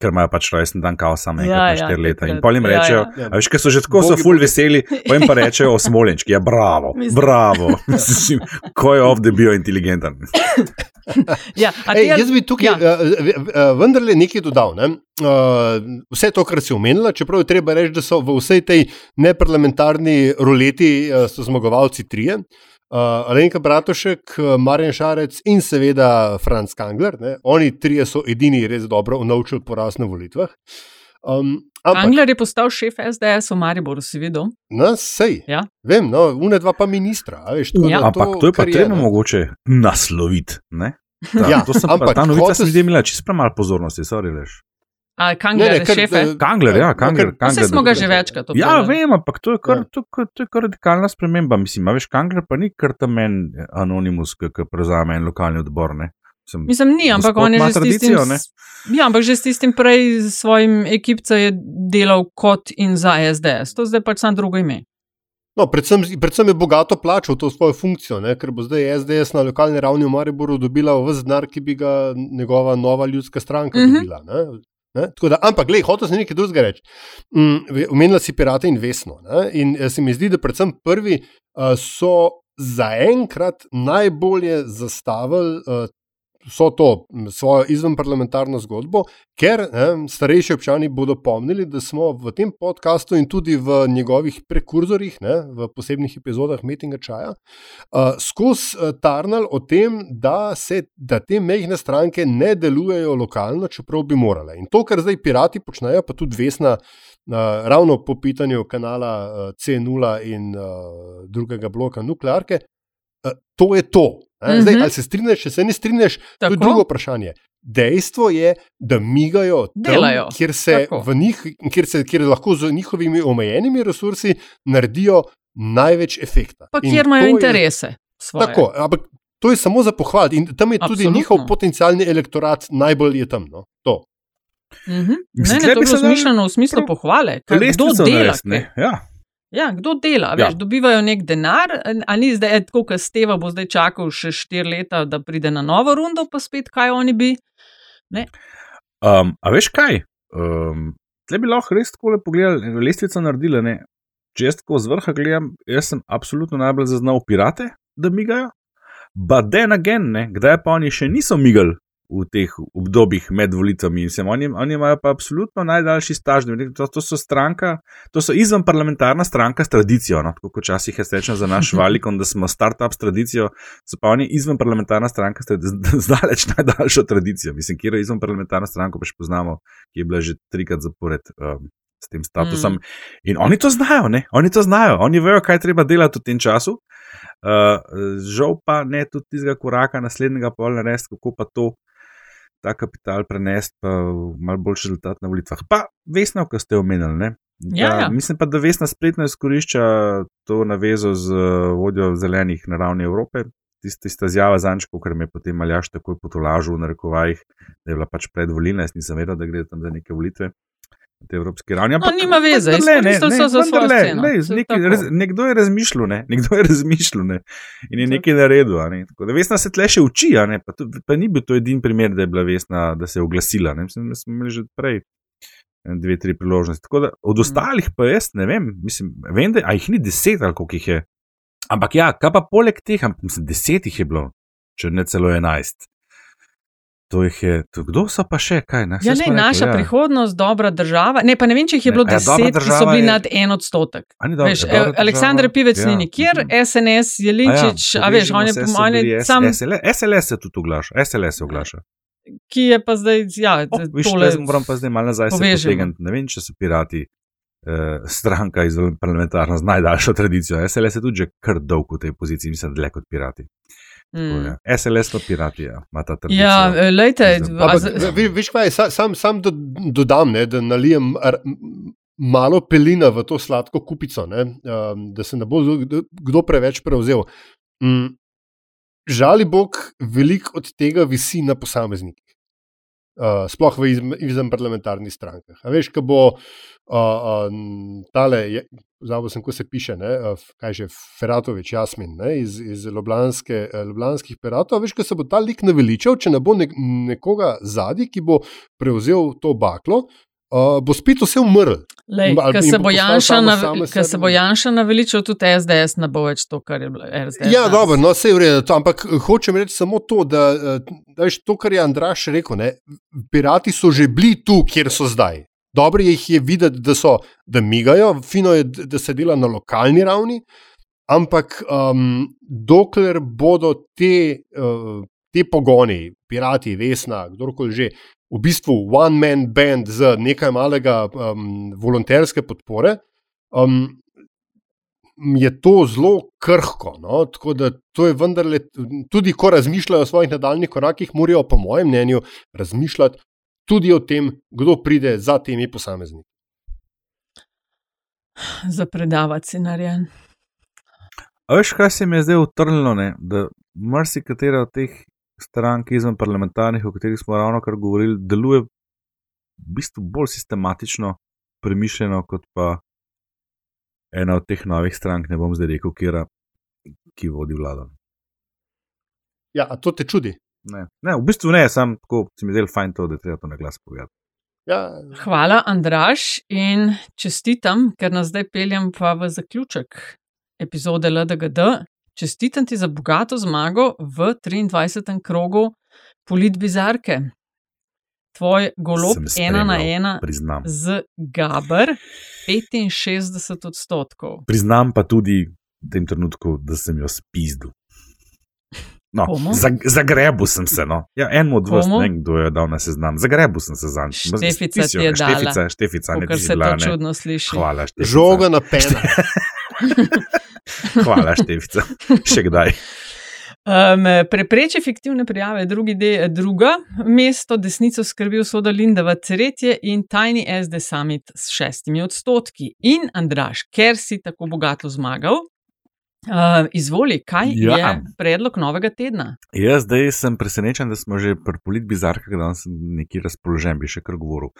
[SPEAKER 1] ker imajo pač rojsten dan, kao samo enkrat ja, na štiri ja, leta. In pol jim ja, rečejo, ja, ja. veš, ker so že tako, so ful veseli, pa jim pa rečejo o smolenčki, ja, bravo, Mislim. bravo, ko je ovde bil inteligenten.
[SPEAKER 3] ja, Ej, jaz bi tukaj ja. uh, uh, vendarle nekaj dodal. Ne? Uh, vse to, kar si omenila, čeprav je treba reči, da so v vsej tej neparlamentarni roleti uh, zmagovalci trije. Uh, Alenka Bratošek, Marjan Šarec in seveda Franz Kangler. Ne? Oni trije so edini res dobro unovčili poraz na volitvah.
[SPEAKER 4] Um, ampak, Kangler je postal šef SDS v Mariboru, si videl?
[SPEAKER 3] Na sej.
[SPEAKER 4] Ja.
[SPEAKER 3] Vem, no, une dva pa ministra. Veš,
[SPEAKER 1] ja. Ampak to je pa treba mogoče nasloviti. Ta, ja, to sem ampak, pa, ta novica se mi zdi imela čisto premalo pozornosti, sorry, veš.
[SPEAKER 4] Kangler, ne, ne, kar, šefe.
[SPEAKER 1] Kangler, ja, Kangler.
[SPEAKER 4] Vse smo ga že večkrat
[SPEAKER 1] opisali. Ja, vem, ampak to je kar, ja. to, to je kar radikalna sprememba. Mislim, veš, Kangler pa ni kar tam en anonimus, ki prevzame en lokalni odbor. Ne?
[SPEAKER 4] Sem, Mislim, ni, ampak on je že s tistim. Ja, ampak že s tistim prej s svojim ekipcem je delal kot in za SDS. To zdaj pač sam drugo ime.
[SPEAKER 3] No, predvsem, predvsem je bogato plačal to svojo funkcijo, ne? ker bo zdaj SDS na lokalni ravni v Mariboru dobila vse denar, ki bi ga njegova nova ljudska stranka uh mhm. -huh. dobila. Da, ampak, gledaj, hotel sem nekaj drugega reči. Mm, si pirate in vesno. Ne? In eh, se mi zdi, da predvsem prvi uh, so zaenkrat najbolje zastavili uh, so to svojo izvenparlamentarno zgodbo, ker ne, starejši občani bodo pomnili, da smo v tem podkastu in tudi v njegovih prekurzorjih, ne, v posebnih epizodah Metinga Čaja, uh, skozi tarnal o tem, da, se, da te mehne stranke ne delujejo lokalno, čeprav bi morale. In to, kar zdaj pirati počnejo, pa tudi vesna. Uh, ravno po pitanju kanala uh, C0 in uh, drugega bloka nuklearke, uh, to je to. Zdaj, mm -hmm. Ali se strinjaš, če se ne strinjaš, to je drugo vprašanje. Dejstvo je, da migajo tam, kjer, se njih, kjer, se, kjer lahko z njihovimi omejenimi resursi naredijo največ efekta.
[SPEAKER 4] Pa kjer imajo interese.
[SPEAKER 3] Tako, ampak to je samo za pohvaliti. In tam je tudi Absolutno. njihov potencialni elektorat najbolj je tam. No? To.
[SPEAKER 4] Mm -hmm. Ne, ne, to je razmišljeno v smislu pohvale. Kdo dela?
[SPEAKER 1] Ja.
[SPEAKER 4] Ja, kdo dela? Ja. Veš, dobivajo nek denar, ali ni zdaj tako, kot Steva bo zdaj čakal še štiri leta, da pride na novo rundo, pa spet kaj oni bi.
[SPEAKER 1] Um, a veš kaj? Um, Tle bi lahko res tako lepo pogledali, lestvico naredili. Ne? Če jaz tako z vrha gledam, jaz sem absolutno najbolj zaznal pirate, da migajo. Pa den again, ne? kdaj pa oni še niso migali v teh obdobjih med volitvami. Oni, oni imajo pa absolutno najdaljši staž. To, to so stranka, to so izven parlamentarna stranka s tradicijo. No? Tako kot včasih je rečeno za naš valikon, da smo start-up s tradicijo, so pa oni izven parlamentarna stranka z daleč najdaljšo tradicijo. Mislim, kjer je izven parlamentarna stranka, pa še poznamo, ki je bila že trikrat zapored. Um, S tem statusom. Mm. In oni to znajo, ne? oni to znajo, oni vejo, kaj treba delati v tem času. Uh, žal pa ne tudi tistega koraka, naslednjega pol narediti, kako pa to ta kapital prenesti, pa malo boljši rezultat na volitvah. Pa vesno, kar ste omenili. Ne?
[SPEAKER 4] Ja, ja.
[SPEAKER 1] Mislim pa, da vesna spletno izkorišča to navezo z vodjo zelenih na ravni Evrope. Tista, tista zjava za Ančko, ker me je potem maljaš takoj potolažil v narekovajih, da je bila pač predvolilna, jaz nisem vedel, da gre tam za neke volitve te evropske ravni.
[SPEAKER 4] No, nima veze, ne, ne, ne, za svoje le,
[SPEAKER 1] ne, neki, raz, nekdo je razmišljal, ne, nekdo je razmišljal ne, in je nekaj naredil. Ne, tako, da vesna se tle še uči, ne, pa, to, pa ni bil to edini primer, da je bila vesna, da se je oglasila. Ne, mislim, da smo imeli že prej dve, tri priložnosti. Tako da od mm. ostalih pa jaz ne vem, mislim, vem, da jih ni deset ali koliko jih je. Ampak ja, kaj pa poleg teh, mislim, deset jih je bilo, če ne celo enajst. To je, to, kdo so pa še kaj? Ne?
[SPEAKER 4] Ja, ne, naša ja. prihodnost, dobra država. Ne, pa ne vem, če jih je bilo ne, deset, ki so bili je... nad en odstotek. Veš, Aleksandr Pivec ni nikjer, ja. SNS, Jelinčič, a, ja, a veš, on je po mojem
[SPEAKER 1] sam. SLS se tudi oglaša, SLS se oglaša.
[SPEAKER 4] Ki je pa zdaj, ja,
[SPEAKER 1] oh, viš, tole, moram pa zdaj malo nazaj se potegati. Ne vem, če so pirati. Uh, stranka iz parlamentarna z najdaljšo tradicijo. SLS je tudi že kar dolgo v tej poziciji, mislim, dlje kot pirati. Mm. SLS pa piratija, ima ta tradicijo.
[SPEAKER 4] Ja, eh, lejte,
[SPEAKER 3] veš kaj, sam, sam do, dodam, ne, da nalijem malo pelina v to sladko kupico, ne, um, da se ne bo kdo preveč prevzel. Mm, žali Bog, veliko od tega visi na posameznikih. Uh, sploh v izven parlamentarnih strankah. A veš, ko bo uh, uh, tale, Zavod sem, ko se piše, ne, kaj že Feratovič, Jasmin, ne, iz, iz Ljubljanske, Ljubljanskih peratov. Veš, ko se bo ta lik naveličal, če ne bo ne, nekoga zadnji, ki bo prevzel to baklo, uh, bo spet vse umrl.
[SPEAKER 4] Ker se bo Janša naveličal, tudi SDS ne bo več to, kar je bilo SDS.
[SPEAKER 3] Ja, dobro, no, vse je v redu. Ampak hočem reči samo to, da, da veš, to, kar je Andraš rekel, ne, pirati so že bili tu, kjer so zdaj. Dobro jih je videti, da so, da migajo, fino je, da se dela na lokalni ravni, ampak um, dokler bodo te, uh, te pogoni, pirati, vesna, kdorkoli že, v bistvu one-man band z nekaj malega um, volonterske podpore, um, je to zelo krhko. No? Tako da to je vendarle, tudi ko razmišljajo o svojih nadaljnih korakih, morajo, po mojem mnenju, razmišljati tudi o tem, kdo pride za temi posamezniki.
[SPEAKER 4] Za predavati scenarij.
[SPEAKER 1] A veš, kaj se mi je zdaj utrnilo, ne? da marsikatera od teh strank izven parlamentarnih, o katerih smo ravno kar govorili, deluje v bistvu bolj sistematično, premišljeno kot pa ena od teh novih strank, ne bom zdaj rekel, kjera, ki vodi vlado.
[SPEAKER 3] Ja, a to te čudi?
[SPEAKER 1] Ne. ne, v bistvu ne, sam tako se mi zdel fajn to, da treba to na glas povedati.
[SPEAKER 3] Ja.
[SPEAKER 4] Hvala, Andraš, in čestitam, ker nas zdaj peljem pa v zaključek epizode LDGD. Čestitam ti za bogato zmago v 23. krogu politbizarke. Tvoj golob
[SPEAKER 1] Sem
[SPEAKER 4] ena na ena
[SPEAKER 1] priznam.
[SPEAKER 4] z Gaber 65 odstotkov.
[SPEAKER 1] Priznam pa tudi v tem trenutku, da sem jo spizdu. No, zag, zagrebu sem se. No. Ja, enemu od vas, ne vem, kdo je dal na seznam. Zagrebu sem se za njim.
[SPEAKER 4] Štefica ti je dala.
[SPEAKER 1] Štefica, štefica, ne ti
[SPEAKER 4] se
[SPEAKER 1] bila,
[SPEAKER 4] to
[SPEAKER 1] ne.
[SPEAKER 4] čudno sliši.
[SPEAKER 1] Hvala, štefica.
[SPEAKER 3] Žoga na pena.
[SPEAKER 1] Hvala, štefica. Še kdaj.
[SPEAKER 4] Um, prepreči fiktivne prijave, drugi del, druga mesto, desnico skrbi usoda Lindava, tretje in Tiny SD Summit s šestimi odstotki. In Andraš, ker si tako bogato zmagal, uh, izvoli, kaj
[SPEAKER 1] Ja.
[SPEAKER 4] je predlog novega tedna?
[SPEAKER 1] Jaz zdaj sem presenečen, da smo že pri politbizarkah, da sem neki razpoložen, bi še kar govoril.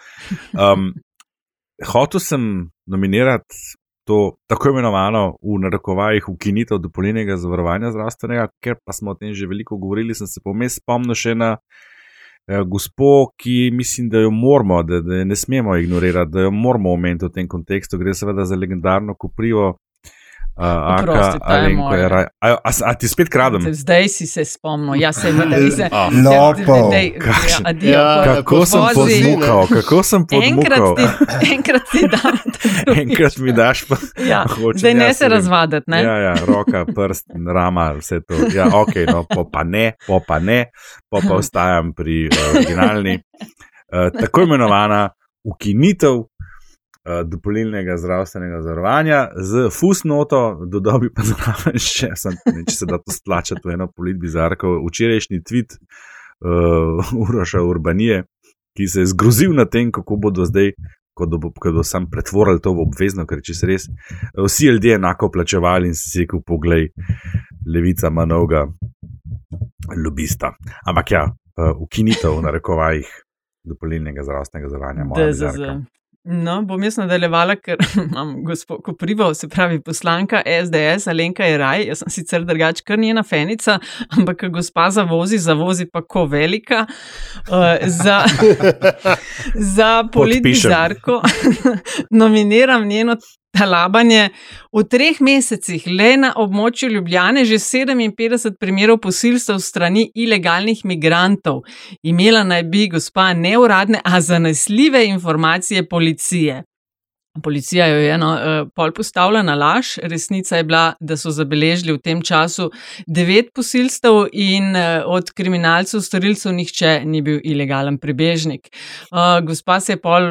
[SPEAKER 1] Um, hotel sem nominirati to tako imenovano v narekovajih ukinitev dopolnilnega zavarovanja zdravstvenega, ker pa smo o tem že veliko govorili, sem se pomest spomnil še na eh, gospo, ki mislim, da jo moramo, da, da je ne smemo ignorirati, da jo moramo omeniti v tem kontekstu. Gre seveda za legendarno koprivo. Uh, Aka,
[SPEAKER 4] Oprosti, je
[SPEAKER 1] Alenko je raj. A, a, a ti spet kradem?
[SPEAKER 4] Zdaj si se spomnil, ja se mi da Adijo,
[SPEAKER 3] Ja,
[SPEAKER 1] Kako sem
[SPEAKER 4] vozi.
[SPEAKER 1] podmukal, kako sem
[SPEAKER 4] Enkrat
[SPEAKER 1] podmukal.
[SPEAKER 4] ti, enkrat ti dam.
[SPEAKER 1] Enkrat mi daš, pa
[SPEAKER 4] Ja,
[SPEAKER 1] hočem
[SPEAKER 4] zdaj ne
[SPEAKER 1] jaz
[SPEAKER 4] se
[SPEAKER 1] vem.
[SPEAKER 4] razvaditi, ne?
[SPEAKER 1] Ja, ja, roka, prst, rama, vse to. Ja, ok, no, po pa ne, po pa ne, po pa ostajam pri uh, originalni. Uh, tako imenovana ukinitev dopolnilnega zdravstvenega zavarovanja z fusnoto, dodobi pa zraven še, sem, ne, če se da to stlačati v eno politbizarko. Včerajšnji tweet uh, Uroša Urbanije, ki se je zgrozil na tem, kako bodo zdaj. Ko bodo, ko bodo sam pretvorili to v obvezno, ker če se res vsi ljudje enako plačevali in si rekel, poglej, levica ima novega lobista. Ampak ja, uh, ukinitev v narekovajih dopolnilnega zdravstvenega zavarovanja. moja
[SPEAKER 4] DZZ. No, bom jaz nadaljevala, ker imam gospod Koprivo, se pravi poslanka SDS, Alenka je raj. Jaz sem sicer drugač kar njena fenica, ampak gospa zavozi, zavozi pa ko velika. Uh, za za politbizarko nominiram njeno talabanje. V treh mesecih le na območju Ljubljane že 57 primerov posilstev strani ilegalnih migrantov. Imela naj bi gospa neuradne, a zanesljive informacije policije. Policija jo je eno uh, pol postavila na laž. Resnica je bila, da so zabeležili v tem času devet posilstev in uh, od kriminalcev, storilcev, nihče ni bil ilegalen prebežnik. Uh, gospa se je pol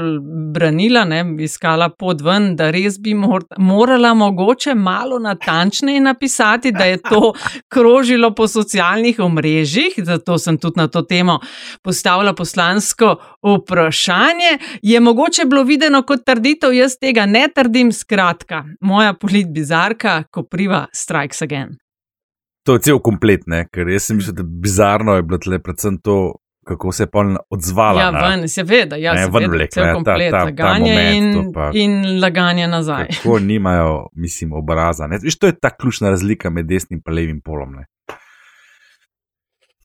[SPEAKER 4] branila, ne, iskala pot ven, da res bi mor morala mogoče malo natančneje napisati, da je to krožilo po socialnih omrežjih. Zato sem tudi na to temo postavila poslansko vprašanje. Je mogoče bilo videno kot trditev, jaz tega ne trdim, skratka, moja politbizarka, ko priva strikes again.
[SPEAKER 1] To je cel komplet, ne? ker jaz sem mislil, da bizarno je bilo tle predvsem to, kako se je pol odzvala.
[SPEAKER 4] Ja,
[SPEAKER 1] na,
[SPEAKER 4] ven, seveda, ja,
[SPEAKER 1] Ne,
[SPEAKER 4] seveda,
[SPEAKER 1] ven vlek,
[SPEAKER 4] cel
[SPEAKER 1] ne, ta-
[SPEAKER 4] komplet,
[SPEAKER 1] ta- ta
[SPEAKER 4] laganje
[SPEAKER 1] moment,
[SPEAKER 4] in,
[SPEAKER 1] pa-
[SPEAKER 4] in laganje nazaj.
[SPEAKER 1] Kako nimajo, mislim, obraza. Ne? Viš, to je ta ključna razlika med desnim in levim polom. Ne?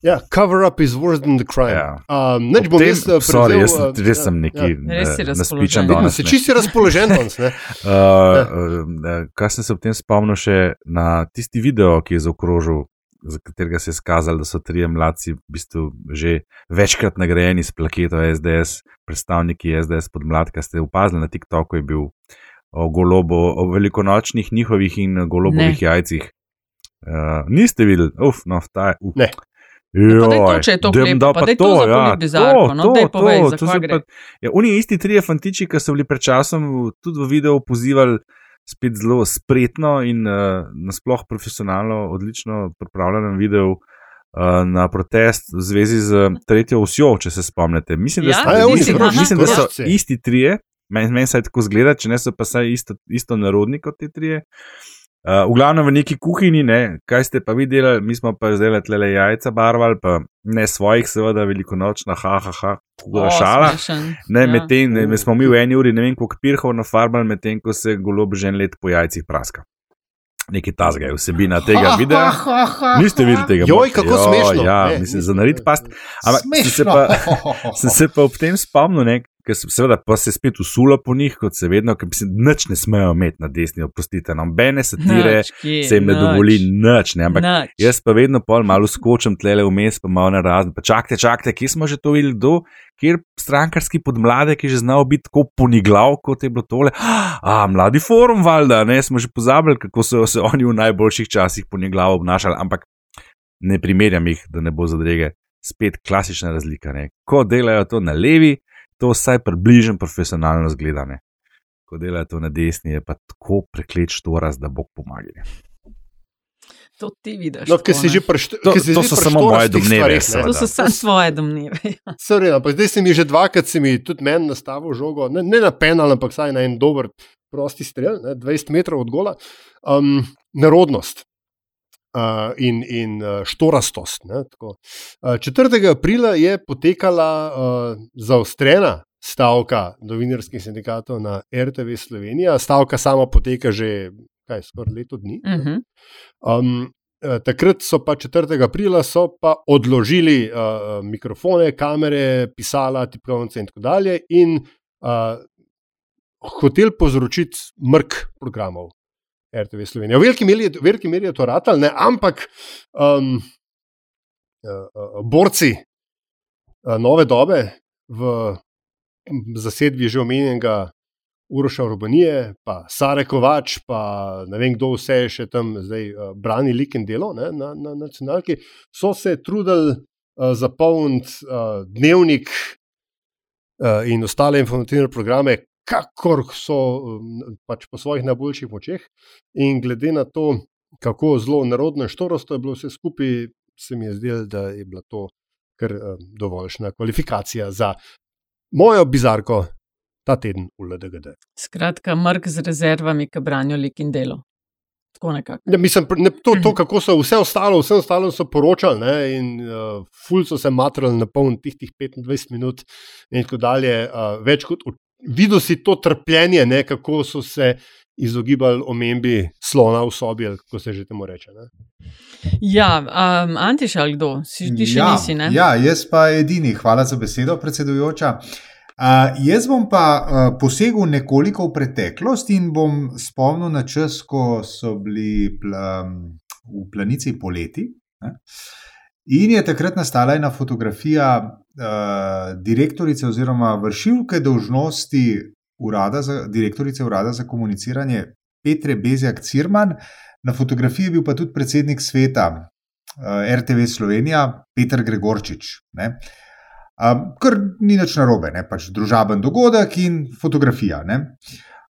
[SPEAKER 3] Ja, cover up is worse than the crime.
[SPEAKER 1] Ja.
[SPEAKER 3] Um, neč
[SPEAKER 1] Ob
[SPEAKER 3] bom
[SPEAKER 1] tem-
[SPEAKER 3] jaz uh,
[SPEAKER 1] sorry, jaz sem,
[SPEAKER 3] uh,
[SPEAKER 1] res
[SPEAKER 3] ja,
[SPEAKER 1] sem neki
[SPEAKER 3] ja.
[SPEAKER 4] Res si
[SPEAKER 1] eh, naspičen danes.
[SPEAKER 3] se
[SPEAKER 1] ne.
[SPEAKER 3] čisti razpoložen danes. ne.
[SPEAKER 1] Uh, uh, kaj sem se ob tem spomnil še na tisti video, ki je zaokrožil, za katerega se je skazalo, da so trije mladci v bistvu že večkrat nagrajeni s plaketo SDS, predstavniki SDS podmladka. Ste opazili na TikToku, je bil o golobo, o velikonočnih njihovih in golobovih
[SPEAKER 4] Ne.
[SPEAKER 1] jajcih. Uh, niste videli, uf, no, ta je. Uf.
[SPEAKER 3] Ne.
[SPEAKER 4] Pa to, če je to lepo,
[SPEAKER 1] da
[SPEAKER 4] pa daj to za politbizarko, no, daj povej,
[SPEAKER 1] to
[SPEAKER 4] kva
[SPEAKER 1] so
[SPEAKER 4] gre.
[SPEAKER 1] pa- Ja, oni isti trije fantiči, ki so bili pred časom tudi v videu pozivali, spet zelo spretno in uh, nasploh profesionalno, odlično pripravljenem videu. uh, Na protest v zvezi z tretjo osjo, če se spomnite. Mislim, da,
[SPEAKER 4] Ja,
[SPEAKER 1] sta-
[SPEAKER 3] A ja,
[SPEAKER 1] mislim,
[SPEAKER 3] krožci,
[SPEAKER 1] mislim, da so isti trije, meni men se tako zgleda, če ne so pa saj isto, isto narodni kot ti trije. Uh, v glavnem v neki kuhinji, ne, kaj ste pa vi delali, mi smo pa zdaj le jajca barvali, pa ne svojih, seveda, velikonočna, ha, ha, ha, kura šala.
[SPEAKER 4] smešen.
[SPEAKER 1] Ne,
[SPEAKER 4] Ja.
[SPEAKER 1] medtem ne, me smo mi v eni uri ne vem koliko pirhov nafarbali, medtem ko se golob že en let po jajcih praska. Nekaj tazga je vsebina tega videa. Niste videli tega?
[SPEAKER 3] Joj, kako smešno.
[SPEAKER 1] Ja,
[SPEAKER 3] Ne,
[SPEAKER 1] mislim, za narit past. Ampak sem se pa, sem se pa ob tem spomnil, ne, ker se- seveda pa se spet usulo po njih, kot se vedno, ker mislim, nič ne smejo imeti na desni, oprostite, nobene satire
[SPEAKER 4] Nič, kje,
[SPEAKER 1] se jim ne
[SPEAKER 4] nič.
[SPEAKER 1] dovoli nič, ne, ampak
[SPEAKER 4] Nič.
[SPEAKER 1] jaz pa vedno pol malo skočim tlele vmes, pa malo na razen, pa čakajte, čakajte, kje smo že to videli, do, kjer strankarski podmladek je že znal biti tako poniglav, kot je bilo tole. A, mladi forum, valjda, ne, smo že pozabili, kako so se oni v najboljših časih poniglav obnašali, ampak ne primerjam jih, da ne bo zadrege. Spet klasična razlika. Ne. Ko delajo to na levi, to vsaj približno profesionalno zgledane. Ko delajo to na desni, je pa tako preklet štoras, da bog pomaga.
[SPEAKER 4] To ti vidiš.
[SPEAKER 3] No, ker
[SPEAKER 4] tako,
[SPEAKER 3] si
[SPEAKER 4] ne.
[SPEAKER 3] že preštel.
[SPEAKER 1] To- to so samo moje domneve, seveda.
[SPEAKER 4] To so samo svoje domneve. ja.
[SPEAKER 3] Sorry, ampak zdaj si mi že dvakrat, si mi tudi meni nastavil žogo, ne, ne na penal, ampak saj na en dober, prosti strel, ne, 20 metrov od gola. Um, nerodnost in, in uh, štorastost. Ne, tako. uh, 4. aprila je potekala uh, zaostrena stavka novinarskih sindikatov na RTV Slovenija. Stavka sama poteka že kaj, skoraj leto dni. ne.
[SPEAKER 4] Mhm.
[SPEAKER 3] Um, takrat so pa 4. aprila so pa odložili uh, mikrofone, kamere, pisala, tipkovnice in tako dalje, in uh, hotel povzročiti mrk programov RTV Slovenije. V veliki meri, v veliki meri je to ratal, ne, ampak um, uh, borci uh, nove dobe v zasedbi že omenjenega Uroša Urbanije, pa Sare Kovač, pa ne vem kdo vse je še tam zdaj uh, brani lik in delo ne, na, na nacionalki, so se trudili uh, zapolniti uh, dnevnik in ostale informativne programe, kakor so um, pač po svojih najboljših močeh. In glede na to, kako zelo narodno in štorosto je bilo vse skupaj, se mi je zdelo, da je bila to kar uh, dovoljšna kvalifikacija za mojo bizarko ta teden v LDGD.
[SPEAKER 4] Skratka, mrk z rezervami, ki branijo lik in delo.
[SPEAKER 3] Ja, mislim, ne, to, to, kako so vse ostalo, vse ostalo so poročali, ne, in uh, ful so se matrali na poln tih, tih 25 minut, in tako dalje. Uh, več kot videl si to trpljenje, ne, kako so se izogibali omembi slona v sobi, ali kako se že temu reče. Ne.
[SPEAKER 4] Ja, um, Antiš ali kdo? Si, ti še
[SPEAKER 2] ja,
[SPEAKER 4] nisi, ne?
[SPEAKER 2] Ja, jaz pa edini. Hvala za besedo, predsedujoča. Uh, jaz bom pa uh, posegel nekoliko v preteklost in bom spomnil na čas, ko so bili pla, v planici poleti. Ne? In je takrat nastala ena fotografija direktorice oziroma vršilke dolžnosti urada za, direktorice urada za komuniciranje Petre Bezjak Cirman. Na fotografiji je bil pa tudi predsednik sveta uh, RTV Slovenija, Petr Gregorčič. Ne? Um, kar ni nič narobe, ne? pač družaben dogodek in fotografija. ne.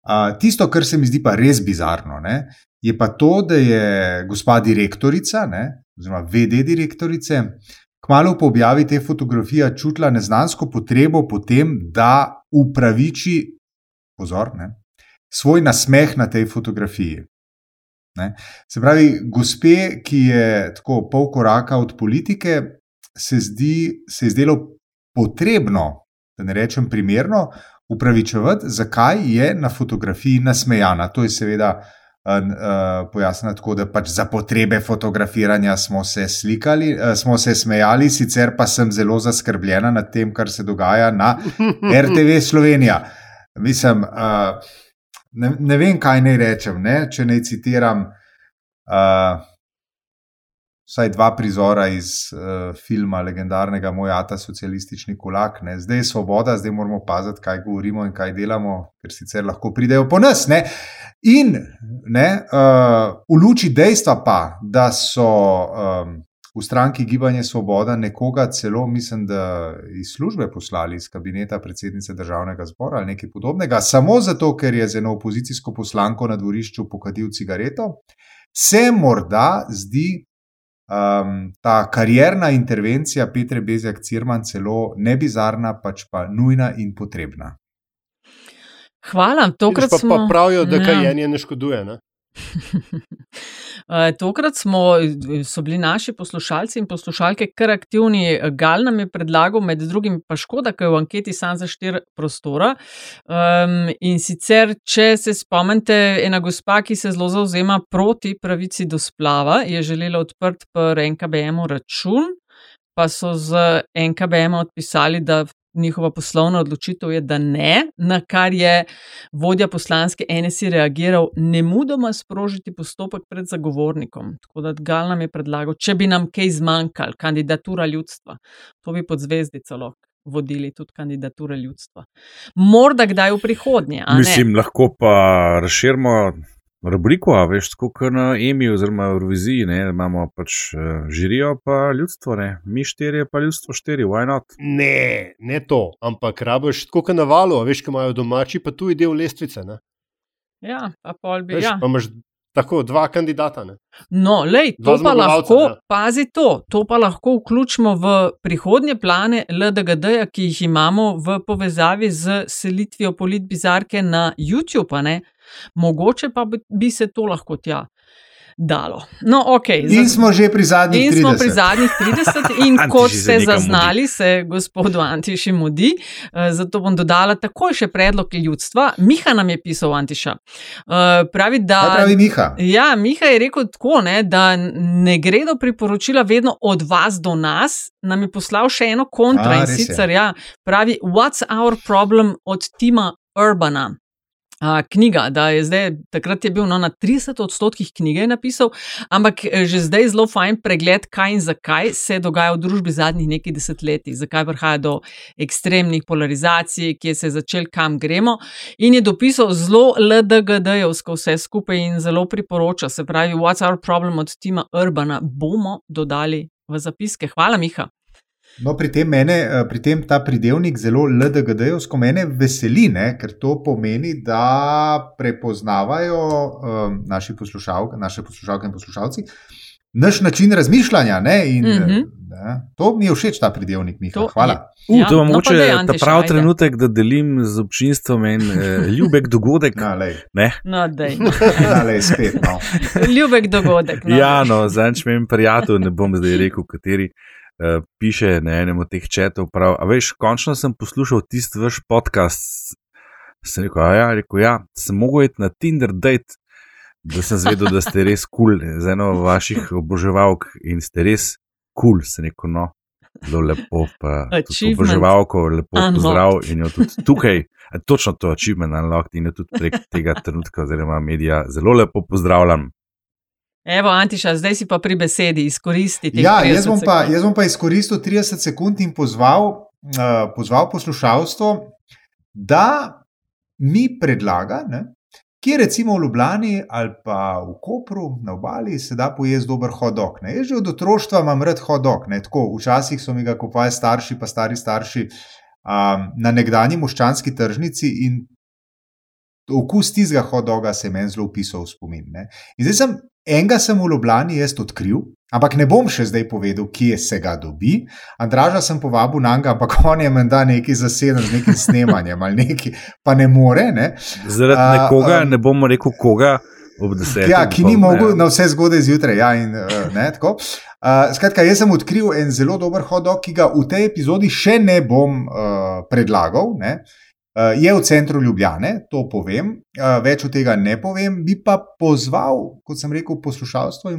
[SPEAKER 2] Uh, tisto, kar se mi zdi pa res bizarno, ne? je pa to, da je gospa direktorica, ne? oziroma VD direktorice, kmalo po objavi te fotografije čutila neznansko potrebo po tem, da upraviči pozor, ne? svoj nasmeh na tej fotografiji. Ne? Se pravi, gospe, ki je tako pol koraka od politike, se, zdi, se je zdelo potrebno, da ne rečem primerno, upravičevati, zakaj je na fotografiji nasmejana. To je seveda uh, pojasnjeno tako, da pač za potrebe fotografiranja smo se slikali, uh, smo se smejali, sicer pa sem zelo zaskrbljena nad tem, kar se dogaja na RTV Slovenija. Mislim, uh, ne, ne vem, kaj naj rečem, ne? če naj citiram. Uh, Vsaj dva prizora iz uh, filma legendarnega Mojata, socialistični kulak. Ne. Zdaj je svoboda, zdaj moramo paziti, kaj govorimo in kaj delamo, ker sicer lahko pridejo po nas. Ne. In ne, uh, v luči dejstva pa, da so um, v stranki Gibanje Svoboda nekoga celo, mislim, da iz službe poslali iz kabineta predsednice državnega zbora ali nekaj podobnega, samo zato, ker je z eno opozicijsko poslanko na dvorišču pokadil cigareto, se morda zdi um, ta karjerna intervencija Petre Bezjak Cirman celo ne bizarna, pač pa nujna in potrebna.
[SPEAKER 4] Hvala, tokrat
[SPEAKER 3] pa,
[SPEAKER 4] smo.
[SPEAKER 3] pa pravijo, da
[SPEAKER 4] Ja.
[SPEAKER 3] kajenje ne škoduje. Ne?
[SPEAKER 4] Eh, Tokrat smo, so bili naši poslušalci in poslušalke kar aktivni. Gal nam je predlagal, med drugim pa škoda, ker je v anketi sam za štiri prostora. Um, in sicer, če se spomnite, ena gospa, ki se zelo zauzema proti pravici do splava, je želela odprt pri NKBM-u račun, pa so z NKBM odpisali, da njihova poslovna odločitev je, da ne, na kar je vodja poslanske NSI reagiral, ne mudoma sprožiti postopek pred zagovornikom. Tako da Gal nam je predlagal, če bi nam kaj zmanjkalo, kandidatura ljudstva, to bi pod zvezdico lahko. Vodili tudi kandidature ljudstva. Morda kdaj v prihodnje.
[SPEAKER 1] Mislim, lahko pa razširimo rubriko, a veš, kot na EMI oziroma Euroviziji, ne, imamo pač uh, žirijo, pa ljudstvo, ne, mi štiri, pa ljudstvo štiri, why not?
[SPEAKER 3] Ne, ne to, ampak rabiš tako na valu, veš, kaj imajo domači, pa tu je del lestvice. Ne?
[SPEAKER 4] Ja, pa pol bi.
[SPEAKER 3] Veš,
[SPEAKER 4] Ja.
[SPEAKER 3] pa imaš tako dva kandidata. Ne?
[SPEAKER 4] No, lej, to pa lahko,
[SPEAKER 3] ja.
[SPEAKER 4] pazi to, to pa lahko vključimo v prihodnje plane LDGD-ja, ki jih imamo v povezavi z selitvijo politbizarke na YouTube. a ne. Mogoče pa bi, se to lahko tja dalo. No, okay,
[SPEAKER 2] In smo že pri zadnjih
[SPEAKER 4] In smo
[SPEAKER 2] 30.
[SPEAKER 4] pri zadnjih 30, in kot ste zaznali, se gospodu Antiši mudi. Eh, Zato bom dodala takoj še predlog ljudstva. Miha nam je pisal, Antiša. Eh, Pravi, da.
[SPEAKER 2] Kaj pravi Miha?
[SPEAKER 4] Ja, Miha je rekel tako, ne, da ne gredo priporočila vedno od vas do nas. Nam je poslal še eno kontra
[SPEAKER 2] A,
[SPEAKER 4] in sicer ja, pravi: What's our problem od Tima Urbana? A, knjiga, da je zdaj, takrat je bil no, na 30 odstotkih knjige je napisal, ampak eh, že zdaj zelo fajn pregled, kaj in zakaj se dogaja v družbi zadnjih nekaj desetletij, zakaj prihaja do ekstremnih polarizacij, kje se je začel, kam gremo. In je dopisal zelo LDGD-jevsko vse skupaj in zelo priporoča, se pravi, What's our problem od Tima Urbana bomo dodali v zapiske. Hvala, Miha.
[SPEAKER 2] No, pri tem, mene, eh, pri tem ta pridevnik zelo LDGD-jevsko mene veseli, ne, ker to pomeni, da prepoznavajo um, naši poslušalke, naše poslušalke in poslušalci naš način razmišljanja. Ne, in, mm ne, to mi je všeč, ta pridevnik, Miha.
[SPEAKER 4] To
[SPEAKER 2] Hvala.
[SPEAKER 1] Uh,
[SPEAKER 4] Ja,
[SPEAKER 1] to je
[SPEAKER 4] no pa
[SPEAKER 1] mogoče
[SPEAKER 4] daj,
[SPEAKER 1] ta
[SPEAKER 4] Antiša,
[SPEAKER 1] prav
[SPEAKER 4] ajde.
[SPEAKER 1] trenutek, da delim z občinstvom en eh, ljubek dogodek.
[SPEAKER 2] Na, lej,
[SPEAKER 1] Ne?
[SPEAKER 4] No, dej.
[SPEAKER 2] na, lej, spet. No.
[SPEAKER 4] Ljubek dogodek. No.
[SPEAKER 1] Ja, no, zanč me en prijatelj, ne bom zdaj rekel, kateri. Uh, piše na enem od teh četov, prav, a veš, končno sem poslušal tisti vaš podcast. Sem rekel, a ja, rekel, ja, sem mogel iti na Tinder date, da sem zvedel, da ste res kul, cool, z eno vaših oboževalk in ste res kul, cool, sem rekel, no, zelo lepo, pa oboževalko, lepo
[SPEAKER 4] unlocked.
[SPEAKER 1] pozdrav in jo tudi tukaj, točno to achievement unlocked in jo tudi prek tega trenutka oziroma medija zelo lepo pozdravljam.
[SPEAKER 4] Evo, Antiša, zdaj si pa pri besedi, izkoristi te
[SPEAKER 2] Ja, jaz bom, pa, jaz bom pa izkoristil 30 sekund in pozval, uh, pozval poslušalstvo, da mi predlaga, ne, kje recimo v Ljubljani ali pa v Kopru na obali se da pojesti dober hodok. Ne. Jaz že od otroštva imam rad hodok. Ne, tako, včasih so mi ga kupovali starši, pa stari starši um, na nekdanji moščanski tržnici in okus tistega hodoga se je meni zelo upisal v spomin. Ne. In zdaj sem enega sem v Ljubljani jaz odkril, ampak ne bom še zdaj povedal, kje se ga dobi. Andraža sem povabil na njega, ampak on je menda neki zaseden z nekim snemanjem ali neki, pa ne more. Ne.
[SPEAKER 1] Zaradi
[SPEAKER 2] A,
[SPEAKER 1] nekoga,
[SPEAKER 2] um,
[SPEAKER 1] ne bomo rekel koga, ob desetih.
[SPEAKER 2] Ja, ki ni mogel na vse zgodaj zjutraj. Ja, in, uh, ne, tako. uh, skratka, jaz sem odkril en zelo dober hodok, ki ga v tej epizodi še ne bom uh, predlagal. Ne. Uh, je v centru Ljubljane, to povem, uh, več od tega ne povem. Bi pa pozval, kot sem rekel, poslušalstvo,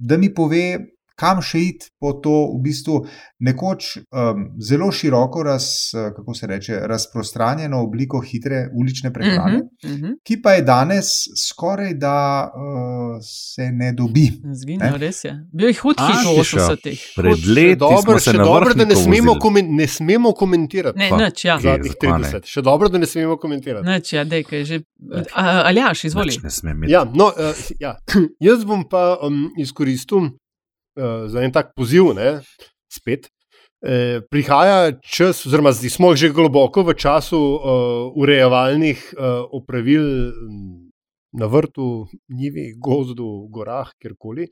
[SPEAKER 2] da mi pove, kam še iti po to, v bistvu, nekoč um, zelo široko, raz, uh, kako se reče, razprostranjeno obliko hitre ulične prehrane
[SPEAKER 4] Uh -huh.
[SPEAKER 2] ki pa je danes skoraj da uh, se ne dobi.
[SPEAKER 4] Zginil,
[SPEAKER 2] Ne?
[SPEAKER 4] res je. Bil je hud
[SPEAKER 1] Antiša.
[SPEAKER 4] 80-ih.
[SPEAKER 1] Pred leti
[SPEAKER 3] dobro, še dobro, da ne smemo, komen, ne smemo komentirati.
[SPEAKER 4] Ne, nič, ja.
[SPEAKER 3] Zadnjih
[SPEAKER 1] zakaj ne?
[SPEAKER 3] 30. Še dobro, da ne smemo komentirati.
[SPEAKER 4] Nič, ja, dej, kaj je že. A, Aljaš, izvoli.
[SPEAKER 1] Nič ne sme imeti.
[SPEAKER 3] Ja, no, uh, ja. Jaz bom pa um, izkoristil uh, za en tak poziv, ne, spet. E, prihaja čas, oziroma zdaj smo že globoko v času uh, urejevalnih uh, opravil na vrtu, njivi, gozdu, gorah, kjerkoli.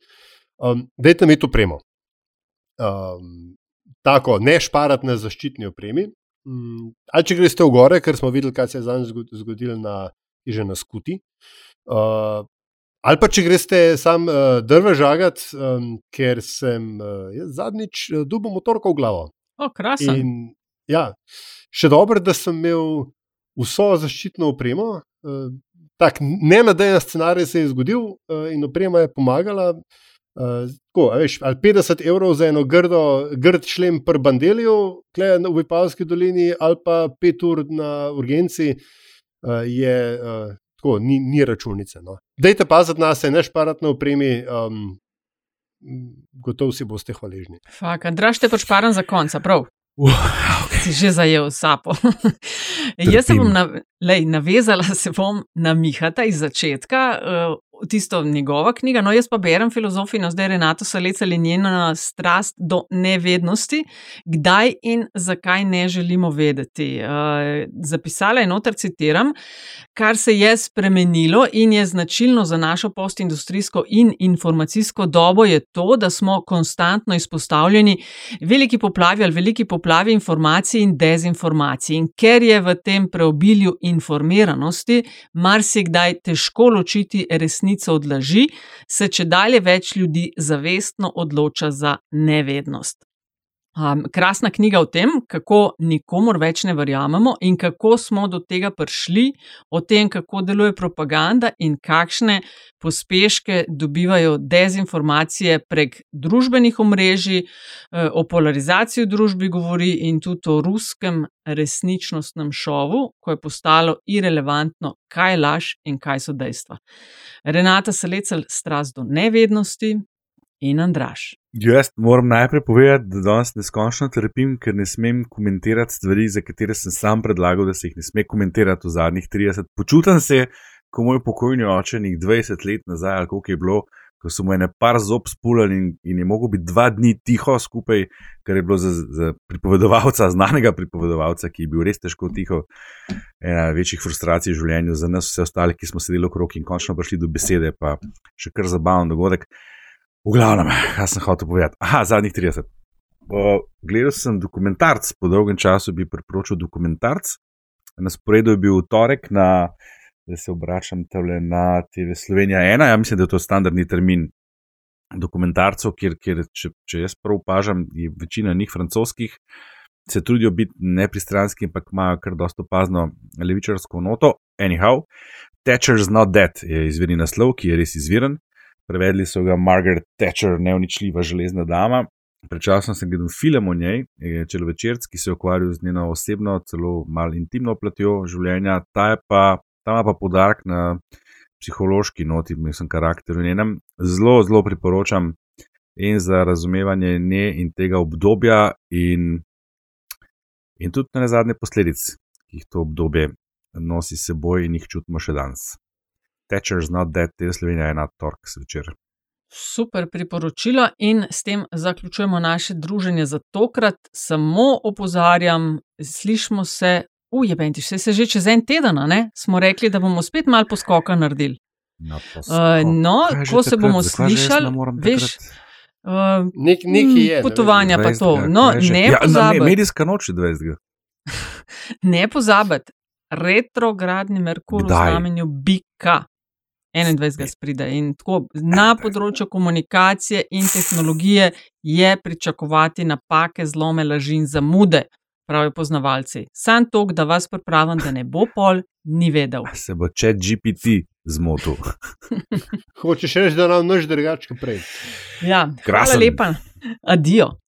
[SPEAKER 3] Um, dajte mi to premo. Um, tako, ne šparati na zaščitni opremi. Um, ali če greste v gore, ker smo videli, kaj se je zadnjič zgodilo na, že na skuti. Uh, ali pa če greste sam uh, drve žagat, um, ker sem uh, jaz zadnjič uh, dubo motorko v glavo.
[SPEAKER 4] O.
[SPEAKER 3] In, ja, še dobro, da sem imel vso zaščitno opremo. Uh, tak nenadejen scenarij se je zgodil uh, in oprema je pomagala. Uh, tako, veš, ali 50 evrov za eno grdo, grd šlem pri Bandeliju, v Vipavski dolini, ali pa 5 ur na urgenci, uh, je uh, tako, ni, ni računice. No. Dajte paziti na se, ne šparati na opremi, um, gotovo si boste hvaležni.
[SPEAKER 4] Fak, Andraš te pač param za konca, prav.
[SPEAKER 1] Uh, okay.
[SPEAKER 4] Si že zajel sapo. Jaz se bom nav lej, navezala se bom na Mihata iz začetka, uh, tisto njegova knjiga. No, jaz pa berem filozofijo, zdaj Renato Salecel in njena strast do nevednosti, kdaj in zakaj ne želimo vedeti. Uh, zapisala je noter, citiram, kar se je spremenilo in je značilno za našo postindustrijsko in informacijsko dobo, je to, da smo konstantno izpostavljeni veliki poplavi ali veliki poplavi informacij in dezinformacij. In ker je v tem preobilju informiranosti marsikdaj težko ločiti resnico, resnico od laži, se če dalje več ljudi zavestno odloča za nevednost. Um, krasna knjiga o tem, kako nikomor več ne verjamemo in kako smo do tega prišli, o tem, kako deluje propaganda in kakšne pospeške dobivajo dezinformacije prek družbenih omrežij, eh, o polarizaciji v družbi govori in tudi o ruskem resničnostnem šovu, ko je postalo irrelevantno, kaj je laž in kaj so dejstva. Renata Salecel, strast do nevednosti in Andraš.
[SPEAKER 1] Jaz moram najprej povedati, da danes neskončno trpim, ker ne smem komentirati stvari, za katere sem sam predlagal, da se jih ne sme komentirati v zadnjih 30. Počutam se, ko moj pokojni oče, nek 20 let nazaj, ali koliko je bilo, ko so mu ene par zob spulali in, in je mogel biti dva dni tiho skupaj, kar je bilo za, za pripovedovalca, znanega pripovedovalca, ki je bil res težko tiho, ena večjih frustracij v življenju za nas, vse ostale, ki smo sedeli okrog in končno prišli do besede, pa še kar zabaven dogodek. V glavnem, kaj sem hotel povedati? Aha, zadnjih 30. Uh, gledal sem dokumentarc, po dolgem času bi priporočil dokumentarc. Na sporedu je bil torek, na, da se obračam na TV Slovenija 1. Ja, mislim, da je to standardni termin dokumentarcev, kjer, kjer če, če jaz prav opažam, je večina njih francoskih, se trudijo biti nepristranski, ampak imajo kar dosto pazno levičarsko noto. Anyhow, Thatcher's Not Dead je izvirni naslov, ki je res izviren. Prevedli so ga Margaret Thatcher, neuničljiva železna dama. Prečasno sem gledal film o njej, Čelovečerc, ki se je ukvarjal z njeno osebno, celo malo intimno platjo življenja. Ta, pa, ta ima pa podarek na psihološki noti, mislim, karakteru njenem. Zelo, zelo priporočam in za razumevanje nje in tega obdobja, in, in tudi na zadnje posledice, ki jih to obdobje nosi seboj in jih čutimo še danes. Thatcher's Not Dead, te Slovenija je na torek zvečer.
[SPEAKER 4] Super priporočilo in s tem zaključujemo naše druženje za tokrat. Samo opozarjam, slišmo se, ujebenti, vse se že čez en teden, ne? smo rekli, da bomo spet malo poskoka naredili.
[SPEAKER 1] Na
[SPEAKER 4] Uh, no, ko se
[SPEAKER 1] takrat?
[SPEAKER 4] bomo slišali,
[SPEAKER 1] ne
[SPEAKER 4] veš, uh,
[SPEAKER 3] Nek, nekaj je. ne
[SPEAKER 4] potovanja pa
[SPEAKER 1] 20.
[SPEAKER 4] to. No,
[SPEAKER 1] kaj
[SPEAKER 4] ne
[SPEAKER 1] ja, na, ne,
[SPEAKER 4] pozabiti.
[SPEAKER 1] medijska noč je 20.
[SPEAKER 4] Ne pozabiti, retrogradni Merkur v
[SPEAKER 1] Kdaj?
[SPEAKER 4] znamenju Bika. 21. spride. In tako na področju komunikacije in tehnologije je pričakovati napake, zlome, laži in zamude, pravijo poznavalci. Sam to, da vas pripravim, da ne bo pol, ni vedel.
[SPEAKER 1] Se bo čet GPT zmotil.
[SPEAKER 3] Hočeš reči, da nam noč drugače prej.
[SPEAKER 4] Ja, hvala
[SPEAKER 1] Krasen.
[SPEAKER 4] lepa. Adijo.